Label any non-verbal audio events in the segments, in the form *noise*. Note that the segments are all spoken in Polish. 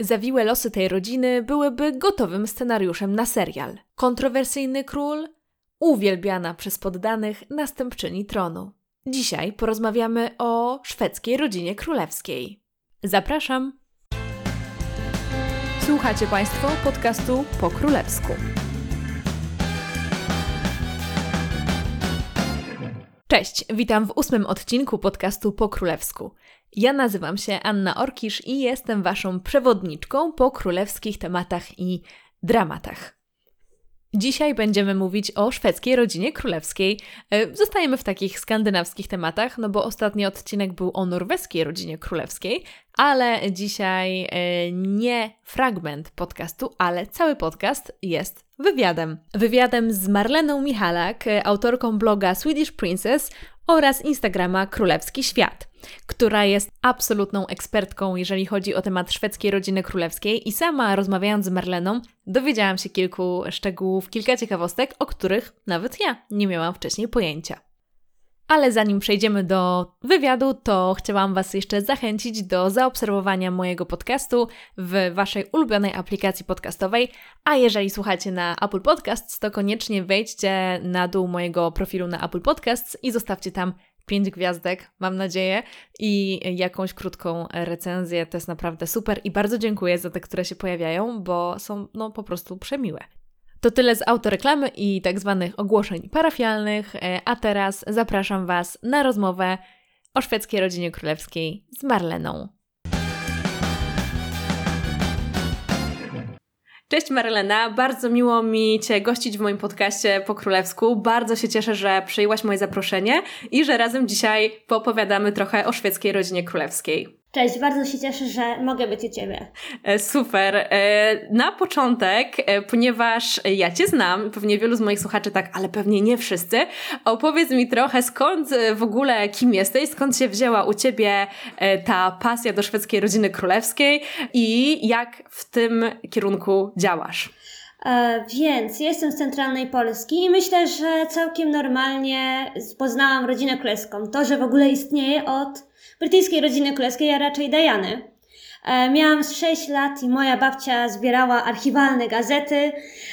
Zawiłe losy tej rodziny byłyby gotowym scenariuszem na serial. Kontrowersyjny król, uwielbiana przez poddanych następczyni tronu. Dzisiaj porozmawiamy o szwedzkiej rodzinie królewskiej. Zapraszam! Słuchacie Państwo podcastu po królewsku. Cześć, witam w ósmym odcinku podcastu po królewsku. Ja nazywam się Anna Orkisz i jestem Waszą przewodniczką po królewskich tematach i dramatach. Dzisiaj będziemy mówić o szwedzkiej rodzinie królewskiej. E, zostajemy w takich skandynawskich tematach, no bo ostatni odcinek był o norweskiej rodzinie królewskiej, ale dzisiaj e, nie fragment podcastu, ale cały podcast jest wywiadem. Wywiadem z Marleną Michalak, e, autorką bloga Swedish Princess oraz Instagrama Królewski Świat która jest absolutną ekspertką, jeżeli chodzi o temat szwedzkiej rodziny królewskiej i sama rozmawiając z Marleną, dowiedziałam się kilku szczegółów, kilka ciekawostek, o których nawet ja nie miałam wcześniej pojęcia. Ale zanim przejdziemy do wywiadu, to chciałam Was jeszcze zachęcić do zaobserwowania mojego podcastu w Waszej ulubionej aplikacji podcastowej. A jeżeli słuchacie na Apple Podcasts, to koniecznie wejdźcie na dół mojego profilu na Apple Podcasts i zostawcie tam pięć gwiazdek, mam nadzieję, i jakąś krótką recenzję. To jest naprawdę super i bardzo dziękuję za te, które się pojawiają, bo są no po prostu przemiłe. To tyle z autoreklamy i tak zwanych ogłoszeń parafialnych, e, a teraz zapraszam Was na rozmowę o szwedzkiej rodzinie królewskiej z Marleną. Cześć Marlena, bardzo miło mi Cię gościć w moim podcaście po królewsku. Bardzo się cieszę, że przyjęłaś moje zaproszenie i że razem dzisiaj poopowiadamy trochę o szwedzkiej rodzinie królewskiej. Cześć, bardzo się cieszę, że mogę być u Ciebie. E, super. E, na początek, e, ponieważ ja Cię znam, pewnie wielu z moich słuchaczy tak, ale pewnie nie wszyscy, opowiedz mi trochę skąd w ogóle, kim jesteś, skąd się wzięła u Ciebie ta pasja do szwedzkiej rodziny królewskiej i jak w tym kierunku działasz. Więc jestem z centralnej Polski i myślę, że całkiem normalnie poznałam rodzinę królewską. To, że w ogóle istnieje od brytyjskiej rodziny królewskiej, a raczej Diany. E, miałam 6 lat i moja babcia zbierała archiwalne gazety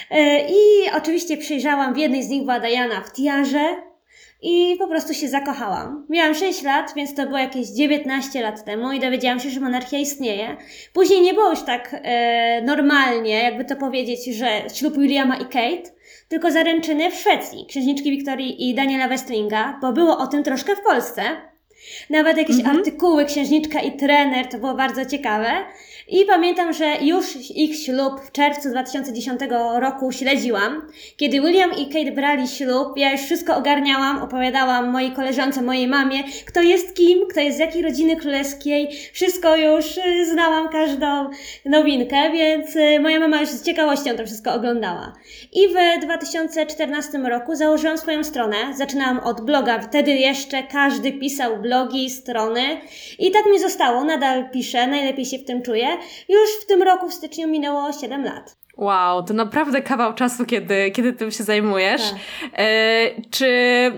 e, i oczywiście przyjrzałam, w jednej z nich była Diana w tiarze i po prostu się zakochałam. Miałam 6 lat, więc to było jakieś 19 lat temu i dowiedziałam się, że monarchia istnieje. Później nie było już tak e, normalnie, jakby to powiedzieć, że ślub Williama i Kate, tylko zaręczyny w Szwecji, księżniczki Wiktorii i Daniela Westlinga, bo było o tym troszkę w Polsce. Nawet jakieś mm -hmm. artykuły Księżniczka i trener, to było bardzo ciekawe. I pamiętam, że już ich ślub w czerwcu 2010 roku śledziłam. Kiedy William i Kate brali ślub, ja już wszystko ogarniałam, opowiadałam mojej koleżance, mojej mamie, kto jest kim, kto jest z jakiej rodziny królewskiej. Wszystko już y, znałam, każdą nowinkę, więc y, moja mama już z ciekawością to wszystko oglądała. I w 2014 roku założyłam swoją stronę. Zaczynałam od bloga. Wtedy jeszcze każdy pisał blogi, strony. I tak mi zostało. Nadal piszę, najlepiej się w tym czuję. Już w tym roku, w styczniu, minęło 7 lat. Wow, to naprawdę kawał czasu, kiedy, kiedy tym się zajmujesz. Tak. E, czy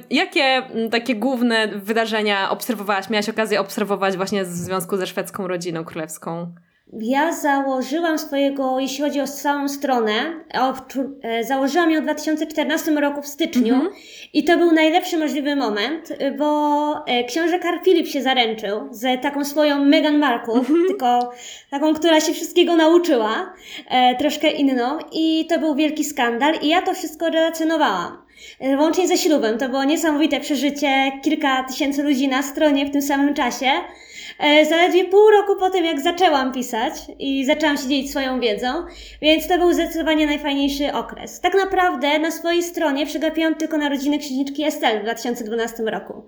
jakie takie główne wydarzenia obserwowałaś, miałaś okazję obserwować właśnie w związku ze szwedzką rodziną królewską? Ja założyłam swojego, jeśli chodzi o całą stronę, e, założyłam ją w 2014 roku w styczniu mm -hmm. i to był najlepszy możliwy moment, bo e, książę Karl Filip się zaręczył z taką swoją Meghan Markle, mm -hmm. tylko taką, która się wszystkiego nauczyła, e, troszkę inną i to był wielki skandal i ja to wszystko relacjonowałam. Łącznie ze ślubem, to było niesamowite przeżycie, kilka tysięcy ludzi na stronie w tym samym czasie. E, zaledwie pół roku po tym, jak zaczęłam pisać i zaczęłam się dzielić swoją wiedzą, więc to był zdecydowanie najfajniejszy okres. Tak naprawdę na swojej stronie przegapiłam tylko narodziny księżniczki Estelle w 2012 roku.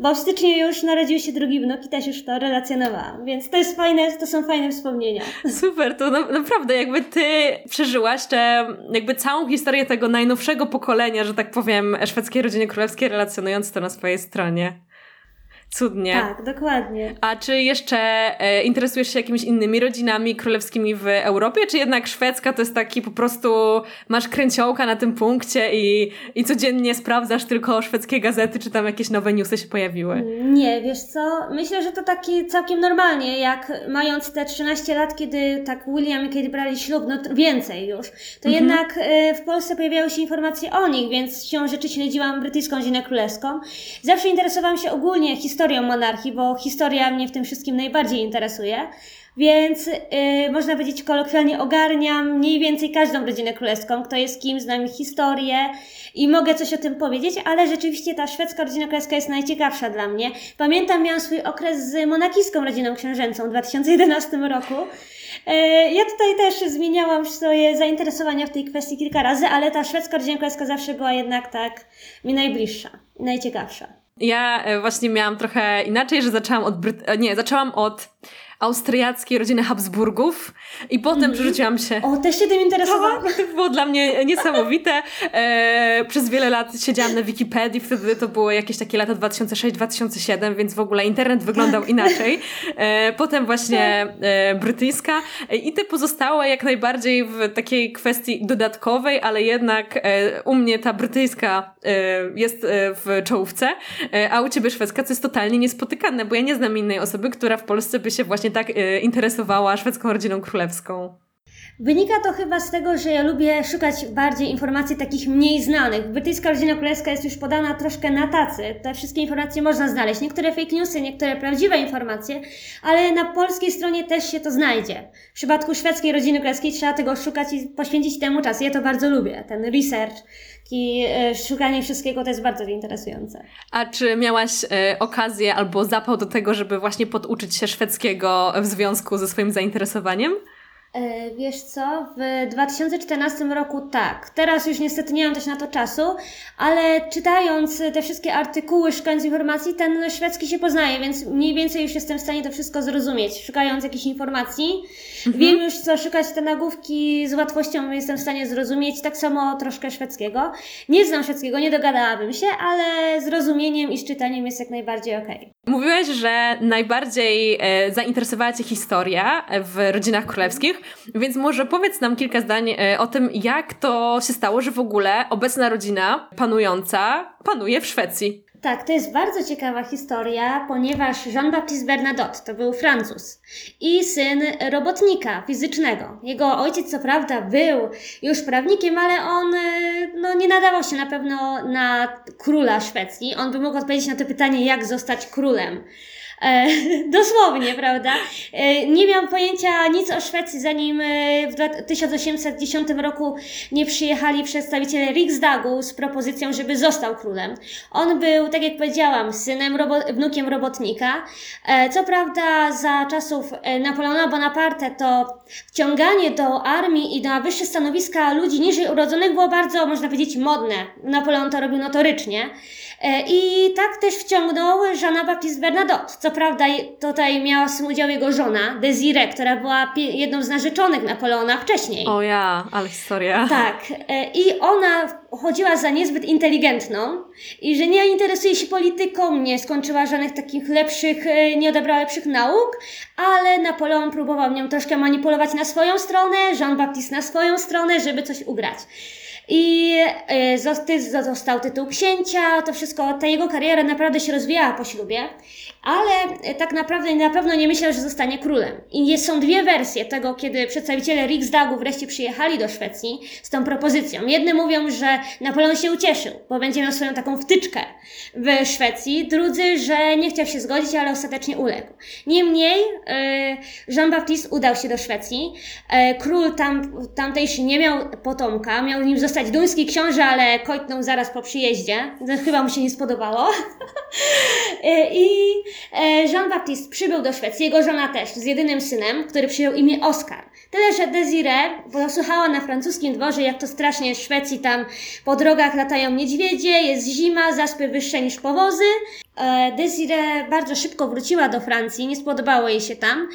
Bo w styczniu już narodził się drugi wnuk i też już to relacjonowałam, więc to jest fajne, to są fajne wspomnienia. *laughs* Super, to na, naprawdę jakby ty przeżyłaś te, jakby całą historię tego najnowszego pokolenia, że tak powiem, szwedzkiej rodziny królewskiej relacjonując to na swojej stronie. Cudnie. Tak, dokładnie. A czy jeszcze e, interesujesz się jakimiś innymi rodzinami królewskimi w Europie, czy jednak szwedzka to jest taki po prostu masz kręciołka na tym punkcie i, i codziennie sprawdzasz tylko szwedzkie gazety, czy tam jakieś nowe newsy się pojawiły? Nie, wiesz co, myślę, że to taki całkiem normalnie, jak mając te 13 lat, kiedy tak William i Kate brali ślub, no więcej już, to mhm. jednak e, w Polsce pojawiały się informacje o nich, więc siłą rzeczy śledziłam brytyjską rodzinę królewską. Zawsze interesowałam się ogólnie historią historią monarchii, bo historia mnie w tym wszystkim najbardziej interesuje. Więc yy, można powiedzieć kolokwialnie ogarniam mniej więcej każdą rodzinę królewską, kto jest kim, znam historię i mogę coś o tym powiedzieć, ale rzeczywiście ta szwedzka rodzina królewska jest najciekawsza dla mnie. Pamiętam, miałam swój okres z monakijską rodziną książęcą w 2011 roku. Yy, ja tutaj też zmieniałam swoje zainteresowania w tej kwestii kilka razy, ale ta szwedzka rodzina królewska zawsze była jednak tak mi najbliższa, najciekawsza. Ja e, właśnie miałam trochę inaczej, że zaczęłam od Bryt- e, nie, zaczęłam od austriackiej rodziny Habsburgów i potem mm. przerzuciłam się. O, też się tym interesowałam. To, to było dla mnie niesamowite. E, przez wiele lat siedziałam na Wikipedii, wtedy to było jakieś takie lata 2006-2007, więc w ogóle internet wyglądał tak. inaczej. E, potem właśnie tak. e, brytyjska i te pozostałe jak najbardziej w takiej kwestii dodatkowej, ale jednak e, u mnie ta brytyjska e, jest e, w czołówce, a u ciebie szwedzka, co jest totalnie niespotykane, bo ja nie znam innej osoby, która w Polsce by się właśnie właśnie tak y, interesowała szwedzką rodziną królewską? Wynika to chyba z tego, że ja lubię szukać bardziej informacji takich mniej znanych. Brytyjska rodzina królewska jest już podana troszkę na tacy. Te wszystkie informacje można znaleźć. Niektóre fake newsy, niektóre prawdziwe informacje, ale na polskiej stronie też się to znajdzie. W przypadku szwedzkiej rodziny królewskiej trzeba tego szukać i poświęcić temu czas. Ja to bardzo lubię, ten research i e, szukanie wszystkiego to jest bardzo interesujące. A czy miałaś e, okazję albo zapał do tego, żeby właśnie poduczyć się szwedzkiego w związku ze swoim zainteresowaniem? E, wiesz co, w 2014 roku tak. Teraz już niestety nie mam też na to czasu, ale czytając te wszystkie artykuły, szukając informacji, ten szwedzki się poznaje, więc mniej więcej już jestem w stanie to wszystko zrozumieć. Szukając jakichś informacji, mhm. wiem już co szukać, te nagłówki z łatwością jestem w stanie zrozumieć, tak samo troszkę szwedzkiego. Nie znam szwedzkiego, nie dogadałabym się, ale zrozumieniem i z czytaniem jest jak najbardziej okej. Okay. Mówiłeś, że najbardziej e, zainteresowała Cię historia w rodzinach królewskich, więc może powiedz nam kilka zdań e, o tym, jak to się stało, że w ogóle obecna rodzina panująca panuje w Szwecji. Tak, to jest bardzo ciekawa historia, ponieważ Jean-Baptiste Bernadotte to był Francuz i syn robotnika fizycznego. Jego ojciec, co prawda, był już prawnikiem, ale on e, no, nie nadawał się na pewno na króla Szwecji. On by mógł odpowiedzieć na to pytanie, jak zostać królem. E, *laughs* dosłownie, prawda? E, nie miałam pojęcia nic o Szwecji, zanim e, w 1810 roku nie przyjechali przedstawiciele Riksdagu z propozycją, żeby został królem. On był, tak jak powiedziałam, synem, robo wnukiem robotnika. E, co prawda za czasów e, Napoleona Bonaparte to wciąganie do armii i na wyższe stanowiska ludzi niżej urodzonych było bardzo, można powiedzieć, modne. Napoleon to robił notorycznie. E, I tak też wciągnął Jeana Baptiste Bernadotte. Co prawda tutaj miała w swym udział jego żona, Desiree, która była jedną z narzeczonych Napoleona wcześniej. O ja, ale historia. Tak. E, I ona chodziła za niezbyt inteligentną i że nie interesuje się polityką, nie skończyła żadnych takich lepszych, e, nie odebrała lepszych nauk, ale Napoleon próbował nią troszkę manipulować na swoją stronę, Jean Baptiste na swoją stronę, żeby coś ugrać. I e, został tytuł księcia, to wszystko, ta jego kariera naprawdę się rozwijała po ślubie, ale e, tak naprawdę na pewno nie myślał, że zostanie królem. I jest, są dwie wersje tego, kiedy przedstawiciele Riksdagu wreszcie przyjechali do Szwecji z tą propozycją. Jedne mówią, że Napoleon się ucieszył, bo będzie miał swoją taką wtyczkę w Szwecji, drudzy, że nie chciał się zgodzić, ale ostatecznie uległ. Niemniej e, Jean-Baptiste udał się do Szwecji. Król tam, tamtejszy nie miał potomka, miał nim zostać zostać duński książę, ale kojtnął zaraz po przyjeździe. Chyba mu się nie spodobało. *laughs* I e, Jean-Baptiste przybył do Szwecji, jego żona też, z jedynym synem, który przyjął imię Oskar. Tyle, że Desiree posłuchała na francuskim dworze, jak to strasznie w Szwecji tam po drogach latają niedźwiedzie, jest zima, zaspy wyższe niż powozy. E, Desiree bardzo szybko wróciła do Francji, nie spodobało jej się tam.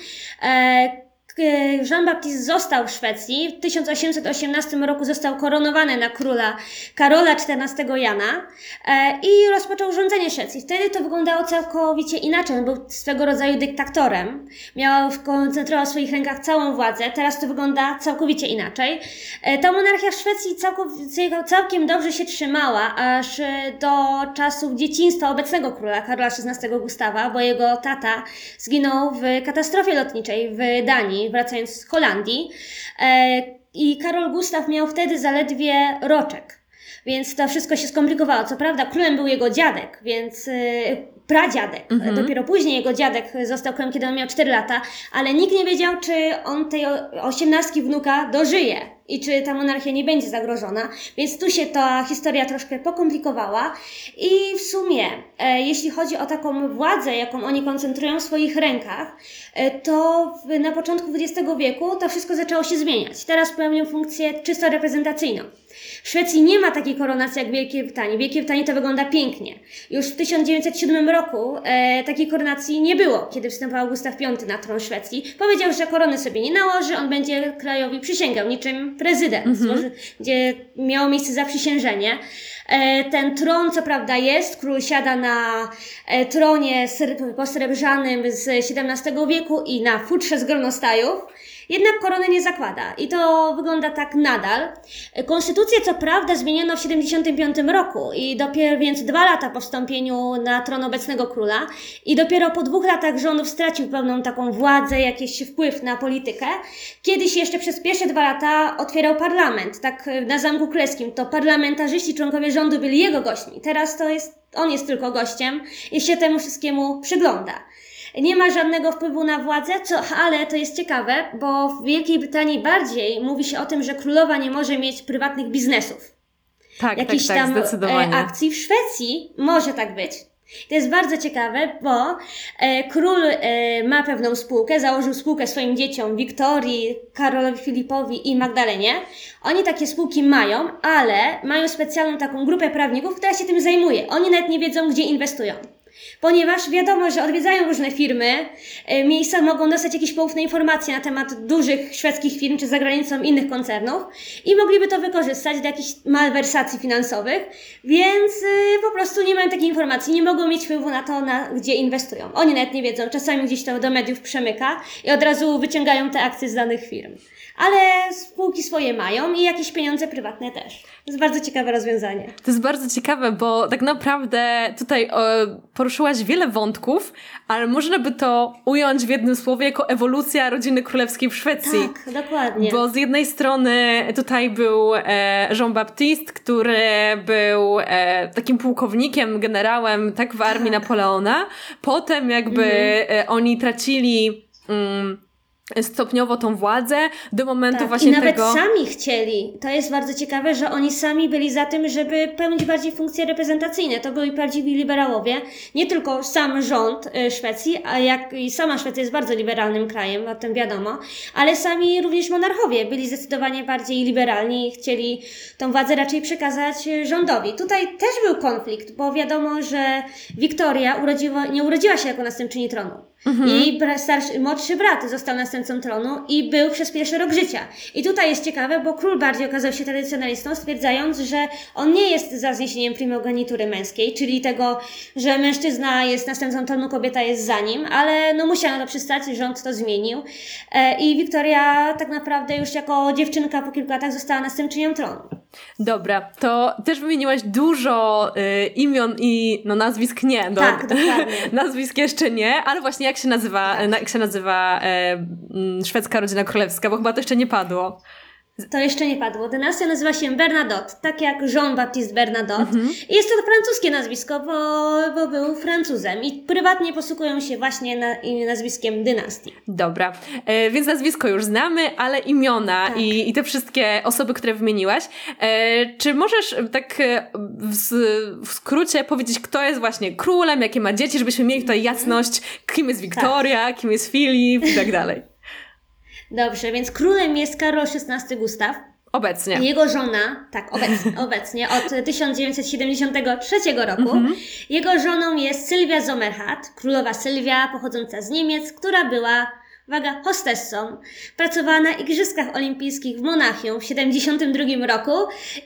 E, Jean-Baptiste został w Szwecji. W 1818 roku został koronowany na króla Karola XIV Jana e, i rozpoczął rządzenie Szwecji. Wtedy to wyglądało całkowicie inaczej. On był swego rodzaju dyktatorem. Miał koncentrował w swoich rękach całą władzę. Teraz to wygląda całkowicie inaczej. E, ta monarchia w Szwecji całkiem dobrze się trzymała, aż do czasów dzieciństwa obecnego króla Karola XVI Gustawa, bo jego tata zginął w katastrofie lotniczej w Danii, wracając z Holandii. E, I Karol Gustaw miał wtedy zaledwie roczek. Więc to wszystko się skomplikowało. Co prawda, królem był jego dziadek, więc e, pradziadek. Mhm. Dopiero później jego dziadek został królem, kiedy on miał 4 lata, ale nikt nie wiedział, czy on tej osiemnastki wnuka dożyje i czy ta monarchia nie będzie zagrożona. Więc tu się ta historia troszkę pokomplikowała. I w sumie, e, jeśli chodzi o taką władzę, jaką oni koncentrują w swoich rękach, e, to w, na początku XX wieku to wszystko zaczęło się zmieniać. Teraz pełnią funkcję czysto reprezentacyjną. W Szwecji nie ma takiej koronacji jak w Wielkiej Brytanii. W Wielkiej Brytanii to wygląda pięknie. Już w 1907 roku e, takiej koronacji nie było, kiedy wstępował Gustaw V na tron Szwecji. Powiedział, że korony sobie nie nałoży, on będzie krajowi przysięgał, niczym prezydent, mhm. gdzie miało miejsce zaprzysiężenie. E, ten tron, co prawda, jest, król siada na e, tronie posrebrzanym z XVII wieku i na futrze z gronostajów. Jednak korony nie zakłada i to wygląda tak nadal. Konstytucję co prawda zmieniono w 75 roku i dopiero więc dwa lata po wstąpieniu na tron obecnego króla i dopiero po dwóch latach rządów stracił pełną taką władzę, jakiś wpływ na politykę. Kiedyś jeszcze przez pierwsze dwa lata otwierał parlament, tak na Zamku Królewskim. To parlamentarzyści, członkowie rządu byli jego gośćmi. Teraz to jest, on jest tylko gościem i się temu wszystkiemu przygląda nie ma żadnego wpływu na władzę, co, ale to jest ciekawe, bo w Wielkiej Brytanii bardziej mówi się o tym, że królowa nie może mieć prywatnych biznesów. Tak, Jakichś tak, tak, tam zdecydowanie. akcji. W Szwecji może tak być. To jest bardzo ciekawe, bo e, król e, ma pewną spółkę, założył spółkę swoim dzieciom, Wiktorii, Karolowi Filipowi i Magdalenie. Oni takie spółki mają, ale mają specjalną taką grupę prawników, która się tym zajmuje. Oni nawet nie wiedzą, gdzie inwestują ponieważ wiadomo, że odwiedzają różne firmy, e, miejsca mogą dostać jakieś poufne informacje na temat dużych szwedzkich firm czy za granicą innych koncernów i mogliby to wykorzystać do jakichś malwersacji finansowych, więc e, po prostu nie mają takiej informacji, nie mogą mieć wpływu na to, na, gdzie inwestują. Oni nawet nie wiedzą, czasami gdzieś to do mediów przemyka i od razu wyciągają te akcje z danych firm. Ale spółki swoje mają i jakieś pieniądze prywatne też. To jest bardzo ciekawe rozwiązanie. To jest bardzo ciekawe, bo tak naprawdę tutaj poruszyłaś wiele wątków, ale można by to ująć w jednym słowie jako ewolucja rodziny królewskiej w Szwecji. Tak, dokładnie. Bo z jednej strony tutaj był e, Jean-Baptiste, który był e, takim pułkownikiem, generałem tak w armii tak. Napoleona. Potem jakby mhm. e, oni tracili... Mm, stopniowo tą władzę do momentu tak, właśnie tego... I nawet tego... sami chcieli. To jest bardzo ciekawe, że oni sami byli za tym, żeby pełnić bardziej funkcje reprezentacyjne. To byli prawdziwi liberałowie. Nie tylko sam rząd y, Szwecji, a jak i sama Szwecja jest bardzo liberalnym krajem, o tym wiadomo, ale sami również monarchowie byli zdecydowanie bardziej liberalni i chcieli tą władzę raczej przekazać y, rządowi. Tutaj też był konflikt, bo wiadomo, że Wiktoria urodziła, nie urodziła się jako następczyni tronu. Mhm. I starszy, młodszy brat został następcą tronu i był przez pierwszy rok życia. I tutaj jest ciekawe, bo król bardziej okazał się tradycjonalistą, stwierdzając, że on nie jest za zniesieniem primogenitury męskiej, czyli tego, że mężczyzna jest następcą tronu, kobieta jest za nim, ale no musiał na to przystać, rząd to zmienił. E, I Wiktoria tak naprawdę już jako dziewczynka po kilku latach została następczynią tronu. Dobra, to też wymieniłaś dużo y, imion i no nazwisk nie. Do, tak, dokładnie. *laughs* nazwisk jeszcze nie, ale właśnie jak się nazywa, jak się nazywa e, szwedzka rodzina królewska, bo chyba to jeszcze nie padło. To jeszcze nie padło. Dynastia nazywa się Bernadotte, tak jak Jean-Baptiste Bernadotte. Mhm. I jest to francuskie nazwisko, bo, bo był Francuzem. I prywatnie posługują się właśnie na, nazwiskiem dynastii. Dobra, e, więc nazwisko już znamy, ale imiona tak. i, i te wszystkie osoby, które wymieniłaś. E, czy możesz tak e, w, w, skrócie powiedzieć, kto jest właśnie królem, jakie ma dzieci, żebyśmy mieli tutaj mhm. jasność, kim jest Wiktoria, tak. kim jest Filip i tak dalej. Dobrze, więc królem jest Karol XVI Gustaw. Obecnie. Jego żona, tak, obecnie, *laughs* obecnie od 1973 roku. Mhm. Jego żoną jest Sylwia Sommerhat, królowa Sylwia, pochodząca z Niemiec, która była uwaga, hostessą. Pracowała na Igrzyskach Olimpijskich w Monachium w 72 roku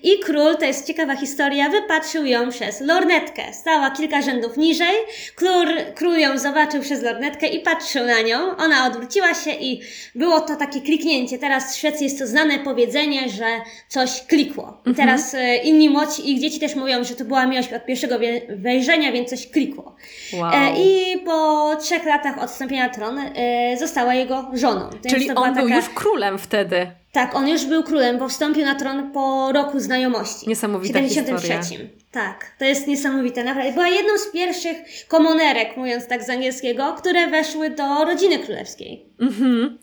i król, to jest ciekawa historia, wypatrzył ją przez lornetkę. Stała kilka rzędów niżej, król, król ją zobaczył przez lornetkę i patrzył na nią. Ona odwróciła się i było to takie kliknięcie. Teraz w Szwecji jest to znane powiedzenie, że coś klikło. I mhm. teraz mhm. inni młodzi, ich dzieci też mówią, że to była miłość od pierwszego wejrzenia, więc coś klikło. Wow. E, I po trzech latach odstąpienia tronu e, została jego żoną. Więc Czyli on był taka... już królem wtedy. Tak, on już był królem, bo wstąpił na tron po roku znajomości. Niesamowita w 73. Historia. Tak, to jest niesamowite, naprawdę. Była jedną z pierwszych komonerek, mówiąc tak z angielskiego, które weszły do rodziny królewskiej. Mhm.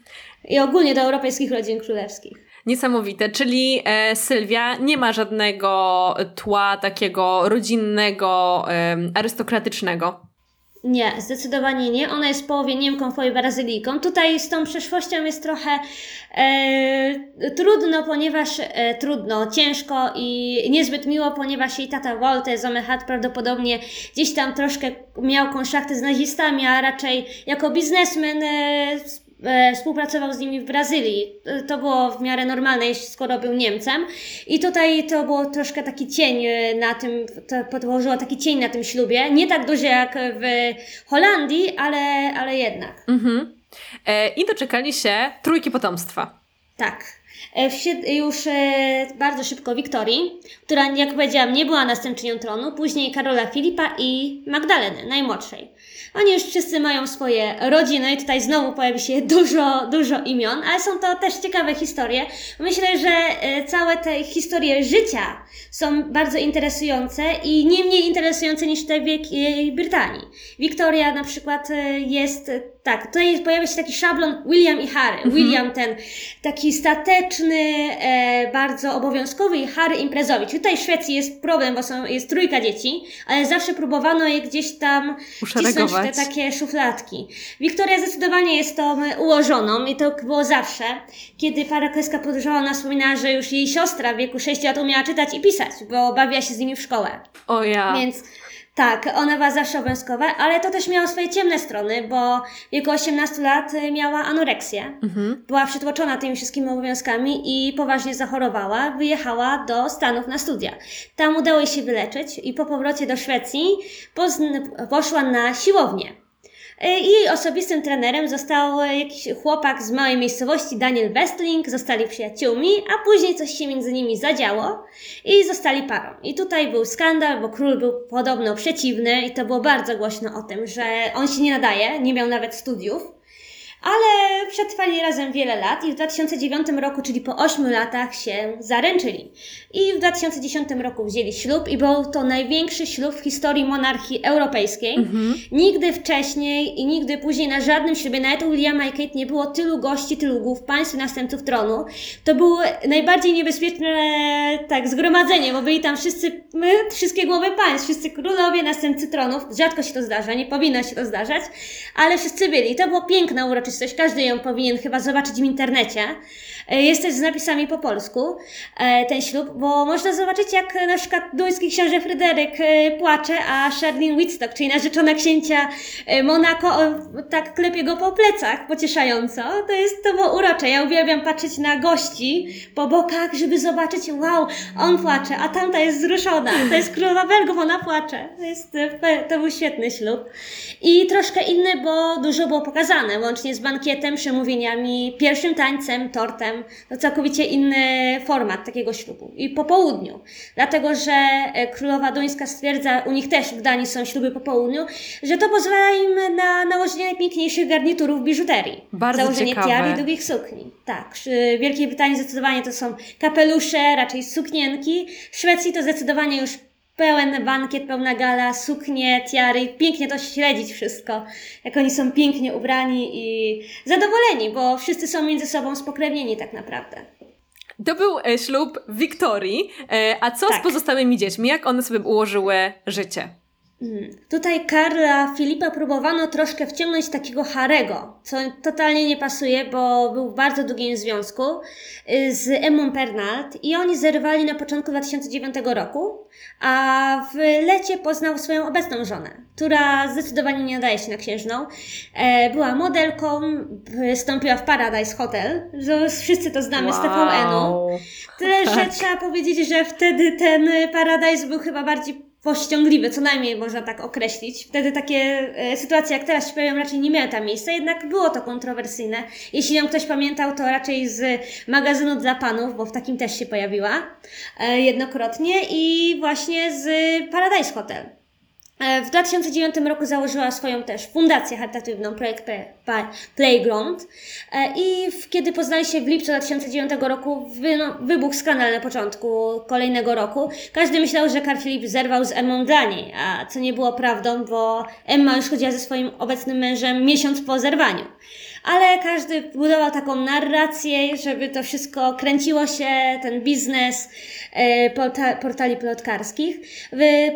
I ogólnie do europejskich rodzin królewskich. Niesamowite, czyli e, Sylwia nie ma żadnego tła takiego rodzinnego, e, arystokratycznego. Nie, zdecydowanie nie. Ona jest w połowie Niemką, w połowie Brazylijką. Tutaj z tą przeszłością jest trochę e, trudno, ponieważ e, trudno, ciężko i niezbyt miło, ponieważ jej tata Walter Zomehat prawdopodobnie gdzieś tam troszkę miał konszachty z nazistami, a raczej jako biznesmen E, współpracował z nimi w Brazylii. E, to było w miarę normalne, skoro był Niemcem. I tutaj to było troszkę taki cień e, na tym, to podłożyło taki cień na tym ślubie. Nie tak duży jak w Holandii, ale, ale jednak. Mhm. E, I doczekali się trójki potomstwa. Tak. Już bardzo szybko Wiktorii, która, jak powiedziałam, nie była następczynią tronu, później Karola Filipa i Magdaleny, najmłodszej. Oni już wszyscy mają swoje rodziny i tutaj znowu pojawi się dużo, dużo imion, ale są to też ciekawe historie. Myślę, że e, całe te historie życia są bardzo interesujące i nie mniej interesujące niż te w Wielkiej Brytanii. Wiktoria na przykład e, jest tak, tutaj pojawia się taki szablon William i Harry. Mhm. William ten taki stateczny, e, bardzo obowiązkowy i Harry imprezowicz. Tutaj w Szwecji jest problem, bo są, jest trójka dzieci, ale zawsze próbowano je gdzieś tam wcisnąć w te takie szufladki. Wiktoria zdecydowanie jest tą ułożoną i to było zawsze. Kiedy para kreska podróżowała, ona wspominała, że już jej siostra w wieku 6 lat umiała czytać i pisać, bo bawiła się z nimi w szkołę. O ja. Więc tak, ona była zawsze obowiązkowa, ale to też miało swoje ciemne strony, bo w wieku 18 lat y, miała anoreksję. Mhm. Była przytłoczona tymi wszystkimi obowiązkami i poważnie zachorowała. Wyjechała do Stanów na studia. Tam udało jej się wyleczyć i po powrocie do Szwecji poszła na siłownię. E, I jej osobistym trenerem został jakiś chłopak z małej miejscowości, Daniel Westling. Zostali przyjaciółmi, a później coś się między nimi zadziało i zostali parą. I tutaj był skandal, bo król był podobno przeciwny i to było bardzo głośno o tym, że on się nie nadaje, nie miał nawet studiów ale przetrwali razem wiele lat i w 2009 roku, czyli po 8 latach się zaręczyli. I w 2010 roku wzięli ślub i był to największy ślub w historii monarchii europejskiej. Mhm. Nigdy wcześniej i nigdy później na żadnym ślubie, nawet u Williama i Kate nie było tylu gości, tylu głów, państw i następców tronu. To było najbardziej niebezpieczne tak zgromadzenie, bo byli tam wszyscy, my, wszystkie głowy państw, wszyscy królowie, następcy tronów. Rzadko się to zdarza, nie powinno się to zdarzać, ale wszyscy byli. I to było piękne uroczystość uroczystość, każdy ją powinien chyba zobaczyć w internecie. E, jest też z napisami po polsku e, ten ślub, bo można zobaczyć jak na przykład duński książę Fryderyk e, płacze, a Charlene Whitstock, czyli narzeczona księcia Monako, tak klepie go po plecach pocieszająco. To jest, to było urocze. Ja uwielbiam patrzeć na gości po bokach, żeby zobaczyć, wow, on płacze, a tamta jest wzruszona. To jest królowa Belgów, ona płacze. To, jest, to był świetny ślub. I troszkę inny, bo dużo było pokazane, łącznie z bankietem, przemówieniami, pierwszym tańcem, tortem. To całkowicie inny format takiego ślubu. I po południu. Dlatego, że e, królowa duńska stwierdza, u nich też w Danii są śluby po południu, że to pozwala im na nałożenie najpiękniejszych garniturów biżuterii. Bardzo Założenie ciekawe. tiar i długich sukni. Tak. W Wielkiej Brytanii zdecydowanie to są kapelusze, raczej suknienki. W Szwecji to zdecydowanie już pełen bankiet, pełna gala, suknie, tiary. Pięknie to śledzić wszystko, jak oni są pięknie ubrani i zadowoleni, bo wszyscy są między sobą spokrewnieni tak naprawdę. To był e, ślub Wiktorii, e, a co tak. z pozostałymi dziećmi? Jak one sobie ułożyły życie? Mhm. Tutaj Karla Filipa próbowano troszkę wciągnąć takiego Harego, co totalnie nie pasuje, bo był w bardzo długim związku y, z Emmą Pernald i oni zerwali na początku 2009 roku, a w lecie poznał swoją obecną żonę, która zdecydowanie nie nadaje się na księżną. E, była modelką, wystąpiła w Paradise Hotel, wszyscy to znamy wow. z TVN-u. Tyle, *laughs* tak. że trzeba powiedzieć, że wtedy ten Paradise był chyba bardziej pościągliwy, co najmniej można tak określić. Wtedy takie e, sytuacje, jak teraz się pojawią, raczej nie miały tam miejsca, jednak było to kontrowersyjne. Jeśli ją ktoś pamiętał, to raczej z magazynu dla panów, bo w takim też się pojawiła e, jednokrotnie i właśnie z Paradise Hotel. E, w 2009 roku założyła swoją też fundację charytatywną, projekt Playground. E, I kiedy poznali się w lipcu 2009 roku, wy, wybuchł skandal na początku kolejnego roku. Każdy myślał, że Carl Philip zerwał z Emmą dla niej, a co nie było prawdą, bo Emma już chodziła ze swoim obecnym mężem miesiąc po zerwaniu ale każdy budował taką narrację, żeby to wszystko kręciło się, ten biznes e, portali plotkarskich.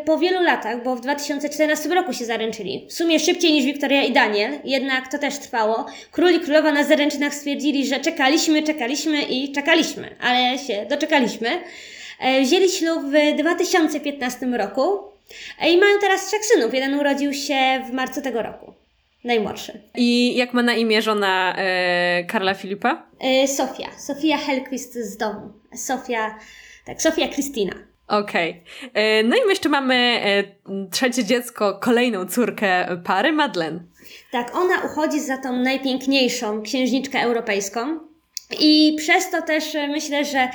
po wielu latach, bo w 2014 roku się zaręczyli, w sumie szybciej niż Wiktoria i Daniel, jednak to też trwało. Król i królowa na zaręczynach stwierdzili, że czekaliśmy, czekaliśmy i czekaliśmy, ale się doczekaliśmy. E, wzięli ślub w 2015 roku e, i mają teraz trzech synów. Jeden urodził się w marcu tego roku najmłodszy. I jak ma na imię żona e, Karla Filipa? E, Sofia. Sofia Helquist z domu. Sofia, tak, Sofia Krystyna. Okej. Okay. E, no i my jeszcze mamy trzecie dziecko, kolejną córkę pary, Madeleine. Tak, ona uchodzi za tą najpiękniejszą księżniczkę europejską. I przez to też e, myślę, że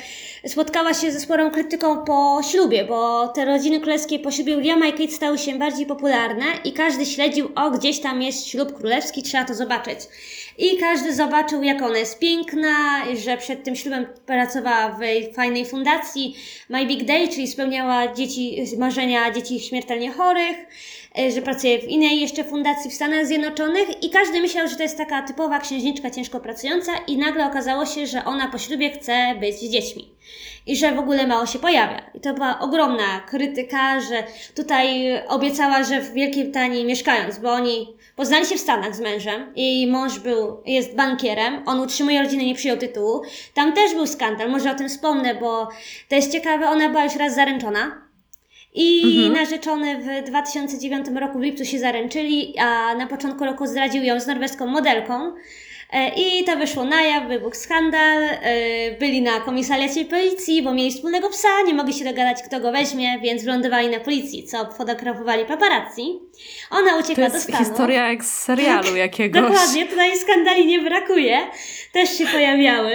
spotkała się ze sporą krytyką po ślubie, bo te rodziny królewskie po ślubie Williama i Kate stały się bardziej popularne i każdy śledził, o gdzieś tam jest ślub królewski, trzeba to zobaczyć. I każdy zobaczył, jak ona jest piękna, że przed tym ślubem pracowała w fajnej fundacji My Big Day, czyli spełniała dzieci, marzenia dzieci śmiertelnie chorych, e, że pracuje w innej jeszcze fundacji w Stanach Zjednoczonych i każdy myślał, że to jest taka typowa księżniczka ciężko pracująca i nagle okazało się, że ona po ślubie chce być z dziećmi i że w ogóle mało się pojawia. I to była ogromna krytyka, że tutaj obiecała, że w Wielkiej Brytanii mieszkając, bo oni poznali się w Stanach z mężem, jej mąż był, jest bankierem, on utrzymuje rodzinę, nie przyjął tytułu. Tam też był skandal, może o tym wspomnę, bo to jest ciekawe, ona była już raz zaręczona. I mhm. narzeczony w 2009 roku w lipcu się zaręczyli, a na początku roku zdradził ją z norweską modelką. E, I to wyszło na jaw, wybuchł skandal, e, byli na komisariacie policji, bo mieli wspólnego psa, nie mogli się dogadać kto go weźmie, więc wylądowali na policji, co fotografowali paparazzi. Ona uciekła do Stanów. historia jak z serialu tak, jakiegoś. Dokładnie, tutaj skandali nie brakuje, też się pojawiały.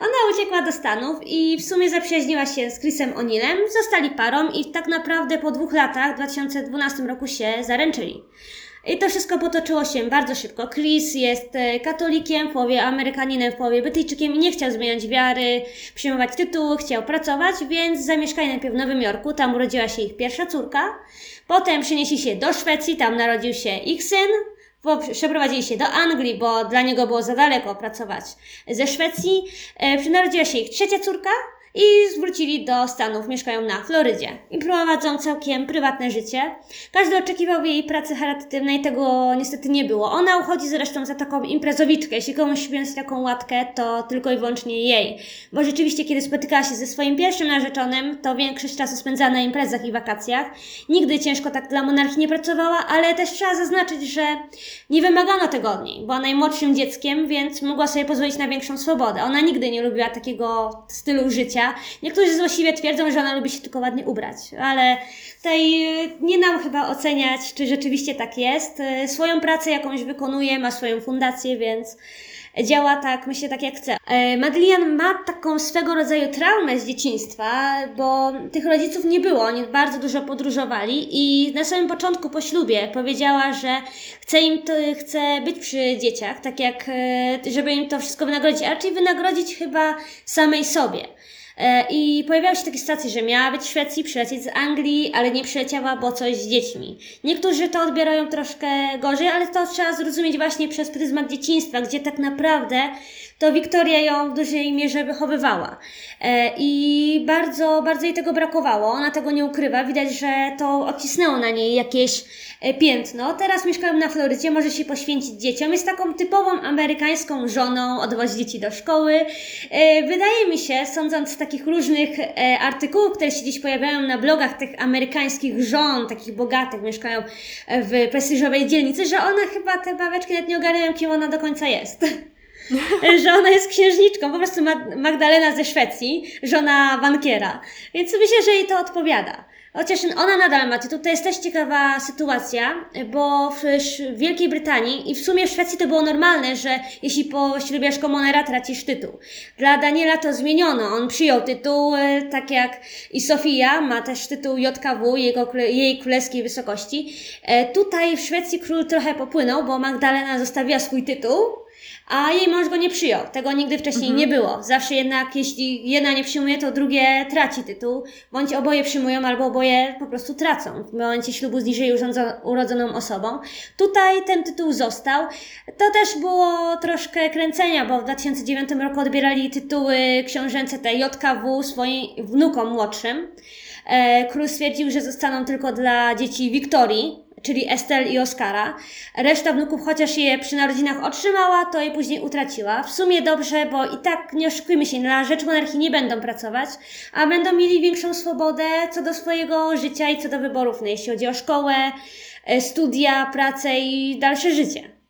Ona uciekła do Stanów i w sumie zaprzyjaźniła się z Chrisem O'Neillem, zostali parą i tak naprawdę po dwóch latach, w 2012 roku się zaręczyli. I to wszystko potoczyło się bardzo szybko. Chris jest e, katolikiem, w połowie Amerykaninem, w połowie Brytyjczykiem i nie chciał zmieniać wiary, przyjmować tytuły, chciał pracować, więc zamieszkali najpierw w Nowym Jorku, tam urodziła się ich pierwsza córka. Potem przenieśli się do Szwecji, tam narodził się ich syn. Przeprowadzili się do Anglii, bo dla niego było za daleko pracować ze Szwecji. E, narodziła się ich trzecia córka, i zwrócili do Stanów, mieszkają na Florydzie i prowadzą całkiem prywatne życie. Każdy oczekiwał jej pracy charytatywnej, tego niestety nie było. Ona uchodzi zresztą za taką imprezowiczkę. Jeśli komuś wziąć taką łatkę, to tylko i wyłącznie jej. Bo rzeczywiście, kiedy spotykała się ze swoim pierwszym narzeczonym, to większość czasu spędzała na imprezach i wakacjach. Nigdy ciężko tak dla monarchii nie pracowała, ale też trzeba zaznaczyć, że nie wymagano tego od niej. Była najmłodszym dzieckiem, więc mogła sobie pozwolić na większą swobodę. Ona nigdy nie lubiła takiego stylu życia życia. Niektórzy złośliwie twierdzą, że ona lubi się tylko ładnie ubrać, ale tutaj e, nie nam chyba oceniać, czy rzeczywiście tak jest. E, swoją pracę jakąś wykonuje, ma swoją fundację, więc działa tak, myślę tak jak chce. E, Madeleine ma taką swego rodzaju traumę z dzieciństwa, bo tych rodziców nie było, oni bardzo dużo podróżowali i na samym początku po ślubie powiedziała, że chce im to, chce być przy dzieciach, tak jak, żeby im to wszystko wynagrodzić, a raczej wynagrodzić chyba samej sobie. E, I pojawiały się takie sytuacje, że miała być w Szwecji, przylecieć z Anglii, ale nie przyleciała, bo coś z dziećmi. Niektórzy to odbierają troszkę gorzej, ale to trzeba zrozumieć właśnie przez pryzmat dzieciństwa, gdzie tak naprawdę to Wiktoria ją w dużej mierze wychowywała. E, I bardzo, bardzo jej tego brakowało. Ona tego nie ukrywa. Widać, że to odcisnęło na niej jakieś e, piętno. Teraz mieszkają na Florydzie, może się poświęcić dzieciom. Jest taką typową amerykańską żoną, odwozi dzieci do szkoły. E, wydaje mi się, sądząc z takich różnych artykułów, które się dziś pojawiają na blogach tych amerykańskich żon, takich bogatych, mieszkają w prestiżowej dzielnicy, że one chyba te baweczki nawet nie ogarniają, kim ona do końca jest. *laughs* *laughs* że ona jest księżniczką, po prostu Magdalena ze Szwecji, żona bankiera. Więc myślę, że jej to odpowiada. Chociaż ona nadal ma tytuł. To jest też ciekawa sytuacja, bo w Wielkiej Brytanii i w sumie w Szwecji to było normalne, że jeśli poślubiasz komonera, tracisz tytuł. Dla Daniela to zmieniono. On przyjął tytuł, e, tak jak i Sofia ma też tytuł JKW, jego, jej królewskiej wysokości. E, tutaj w Szwecji król trochę popłynął, bo Magdalena zostawiła swój tytuł, a jej mąż go nie przyjął. Tego nigdy wcześniej mhm. nie było. Zawsze jednak, jeśli jedna nie przyjmuje, to drugie traci tytuł, bądź oboje przyjmują, albo oboje po prostu tracą w momencie ślubu z niżej urodzoną osobą. Tutaj ten tytuł został. To też było troszkę kręcenia, bo w 2009 roku odbierali tytuły książęce te JKW swoim wnukom młodszym. E, król stwierdził, że zostaną tylko dla dzieci Wiktorii, czyli Estel i Oskara. Reszta wnuków, chociaż je przy narodzinach otrzymała, to je później utraciła. W sumie dobrze, bo i tak nie oszukujmy się, na rzecz monarchii nie będą pracować, a będą mieli większą swobodę co do swojego życia i co do wyborów, no, jeśli chodzi o szkołę, e, studia, pracę i dalsze życie.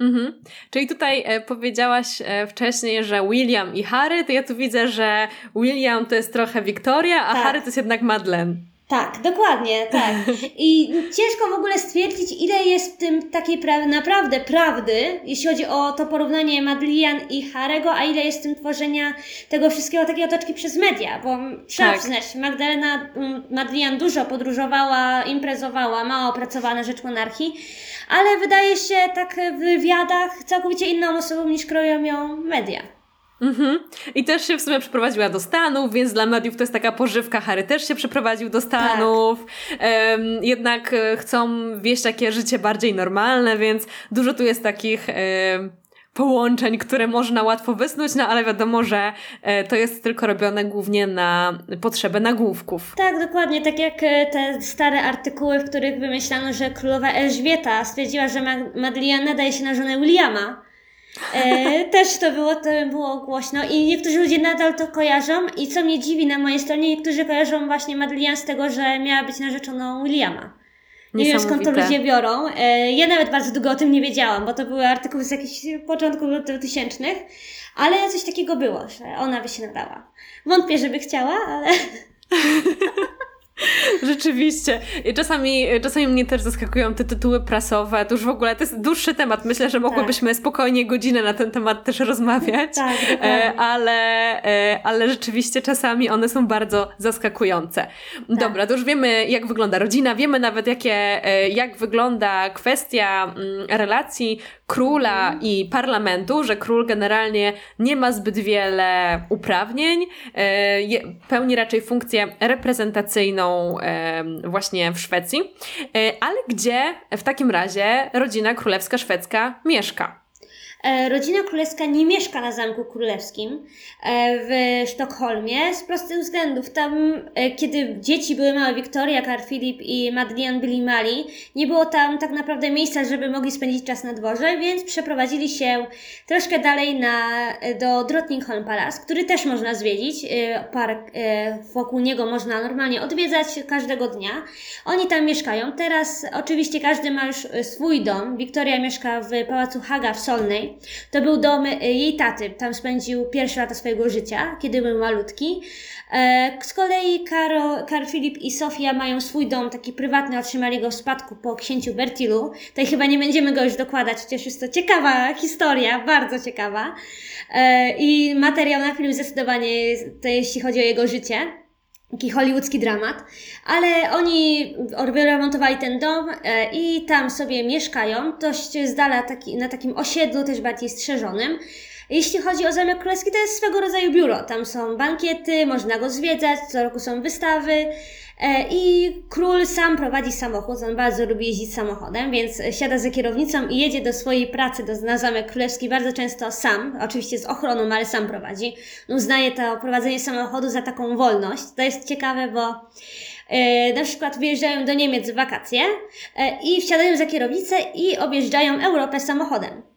Mhm. Czyli tutaj e, powiedziałaś e, wcześniej, że William i Harry, to ja tu widzę, że William to jest trochę Victoria, a tak. Harry to jest jednak Madeleine. Tak, dokładnie, tak. *laughs* I ciężko w ogóle stwierdzić, ile jest w tym takiej pra naprawdę prawdy, jeśli chodzi o to porównanie Madlian i Harego, a ile jest w tym tworzenia tego wszystkiego takiej otoczki przez media, bo trzeba tak. przyznać, Magdalena mm, Madlian dużo podróżowała, imprezowała, mało pracowała na rzecz monarchii, ale wydaje się tak w wywiadach całkowicie inną osobą niż kroją ją media. Mhm. I też się w sumie przeprowadziła do Stanów, więc dla mediów to jest taka pożywka. Harry też się przeprowadził do Stanów. Tak. Jednak e, chcą wieść takie życie bardziej normalne, więc dużo tu jest takich um, połączeń, które można łatwo wysnuć, no ale wiadomo, że e, to jest tylko robione głównie na potrzebę nagłówków. Tak, dokładnie. Tak jak e, te stare artykuły, w których wymyślano, że królowa Elżbieta stwierdziła, że Madeleine nadaje się na żonę Williama E, też to było, to było głośno i niektórzy ludzie nadal to kojarzą i co mnie dziwi na mojej stronie, niektórzy kojarzą właśnie Madeleine z tego, że miała być narzeczoną Williama. Nie wiem skąd to ludzie biorą. E, ja nawet bardzo długo o tym nie wiedziałam, bo to były artykuły z jakichś początków lat 2000, ale coś takiego było, że ona by się nadała. Wątpię, żeby chciała, ale... *laughs* *laughs* Rzeczywiście. I czasami, czasami mnie też zaskakują te tytuły prasowe. To już w ogóle to jest dłuższy temat. Myślę, że mogłybyśmy tak. spokojnie godzinę na ten temat też rozmawiać. Tak, e, ale, e, ale rzeczywiście czasami one są bardzo zaskakujące. Tak. Dobra, to już wiemy, jak wygląda rodzina, wiemy nawet, jakie, e, jak wygląda kwestia mm, relacji króla mhm. i parlamentu, że król generalnie nie ma zbyt wiele uprawnień, pełni raczej funkcję reprezentacyjną właśnie w Szwecji, e, ale gdzie w takim razie rodzina królewska szwedzka mieszka? E, rodzina królewska nie mieszka na Zamku Królewskim e, w Sztokholmie z prostych względów. Tam, e, kiedy dzieci były małe, Wiktoria, Karl Philip i Madeleine byli mali, nie było tam tak naprawdę miejsca, żeby mogli spędzić czas na dworze, więc przeprowadzili się troszkę dalej na, do Drottningholm Palace, który też można zwiedzić. Park wokół niego można normalnie odwiedzać każdego dnia. Oni tam mieszkają. Teraz oczywiście każdy ma już swój dom. Wiktoria mieszka w Pałacu Haga w Solnej, to był dom e, jej taty. Tam spędził pierwsze lata swojego życia, kiedy był malutki. E, z kolei Karol, Karl Filip i Sofia mają swój dom, taki prywatny, otrzymali go w spadku po księciu Bertilu. Tutaj chyba nie będziemy go już dokładać, chociaż jest to ciekawa historia, bardzo ciekawa. E, I materiał na film zdecydowanie, to jeśli chodzi o jego życie taki hollywoodzki dramat, ale oni remontowali ten dom e, i tam sobie mieszkają, dość z dala taki, na takim osiedlu, też bardziej strzeżonym. Jeśli chodzi o Zamek Królewski, to jest swego rodzaju biuro. Tam są bankiety, można go zwiedzać, co roku są wystawy. E, I król sam prowadzi samochód, on bardzo lubi jeździć samochodem, więc siada za kierownicą i jedzie do swojej pracy do, na Zamek Królewski bardzo często sam, oczywiście z ochroną, ale sam prowadzi. Uznaje to prowadzenie samochodu za taką wolność. To jest ciekawe, bo e, na przykład wyjeżdżają do Niemiec w wakacje e, i wsiadają za kierownicę i objeżdżają Europę samochodem.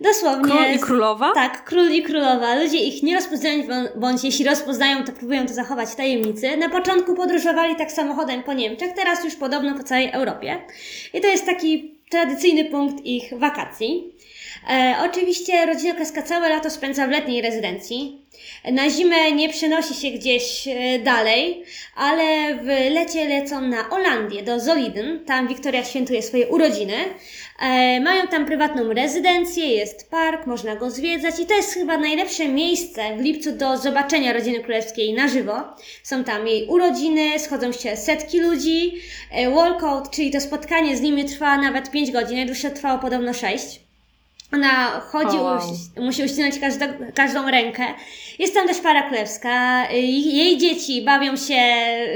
Dosłownie. Król i królowa? Tak, król i królowa. Ludzie ich nie rozpoznają, bądź jeśli rozpoznają, to próbują to zachować w tajemnicy. Na początku podróżowali tak samochodem po Niemczech, teraz już podobno po całej Europie. I to jest taki tradycyjny punkt ich wakacji. E, oczywiście rodzina Kreska całe lato spędza w letniej rezydencji. Na zimę nie przenosi się gdzieś e, dalej, ale w lecie lecą na Holandię, do Zoliden. Tam Wiktoria świętuje swoje urodziny. E, mają tam prywatną rezydencję, jest park, można go zwiedzać i to jest chyba najlepsze miejsce w lipcu do zobaczenia rodziny królewskiej na żywo. Są tam jej urodziny, schodzą się setki ludzi. E, walkout, czyli to spotkanie z nimi trwa nawet 5 godzin, najdłuższe trwało podobno 6. Ona chodzi, wow. musi uścinać każdą, każdą rękę. Jest tam też para królewska. Jej dzieci bawią się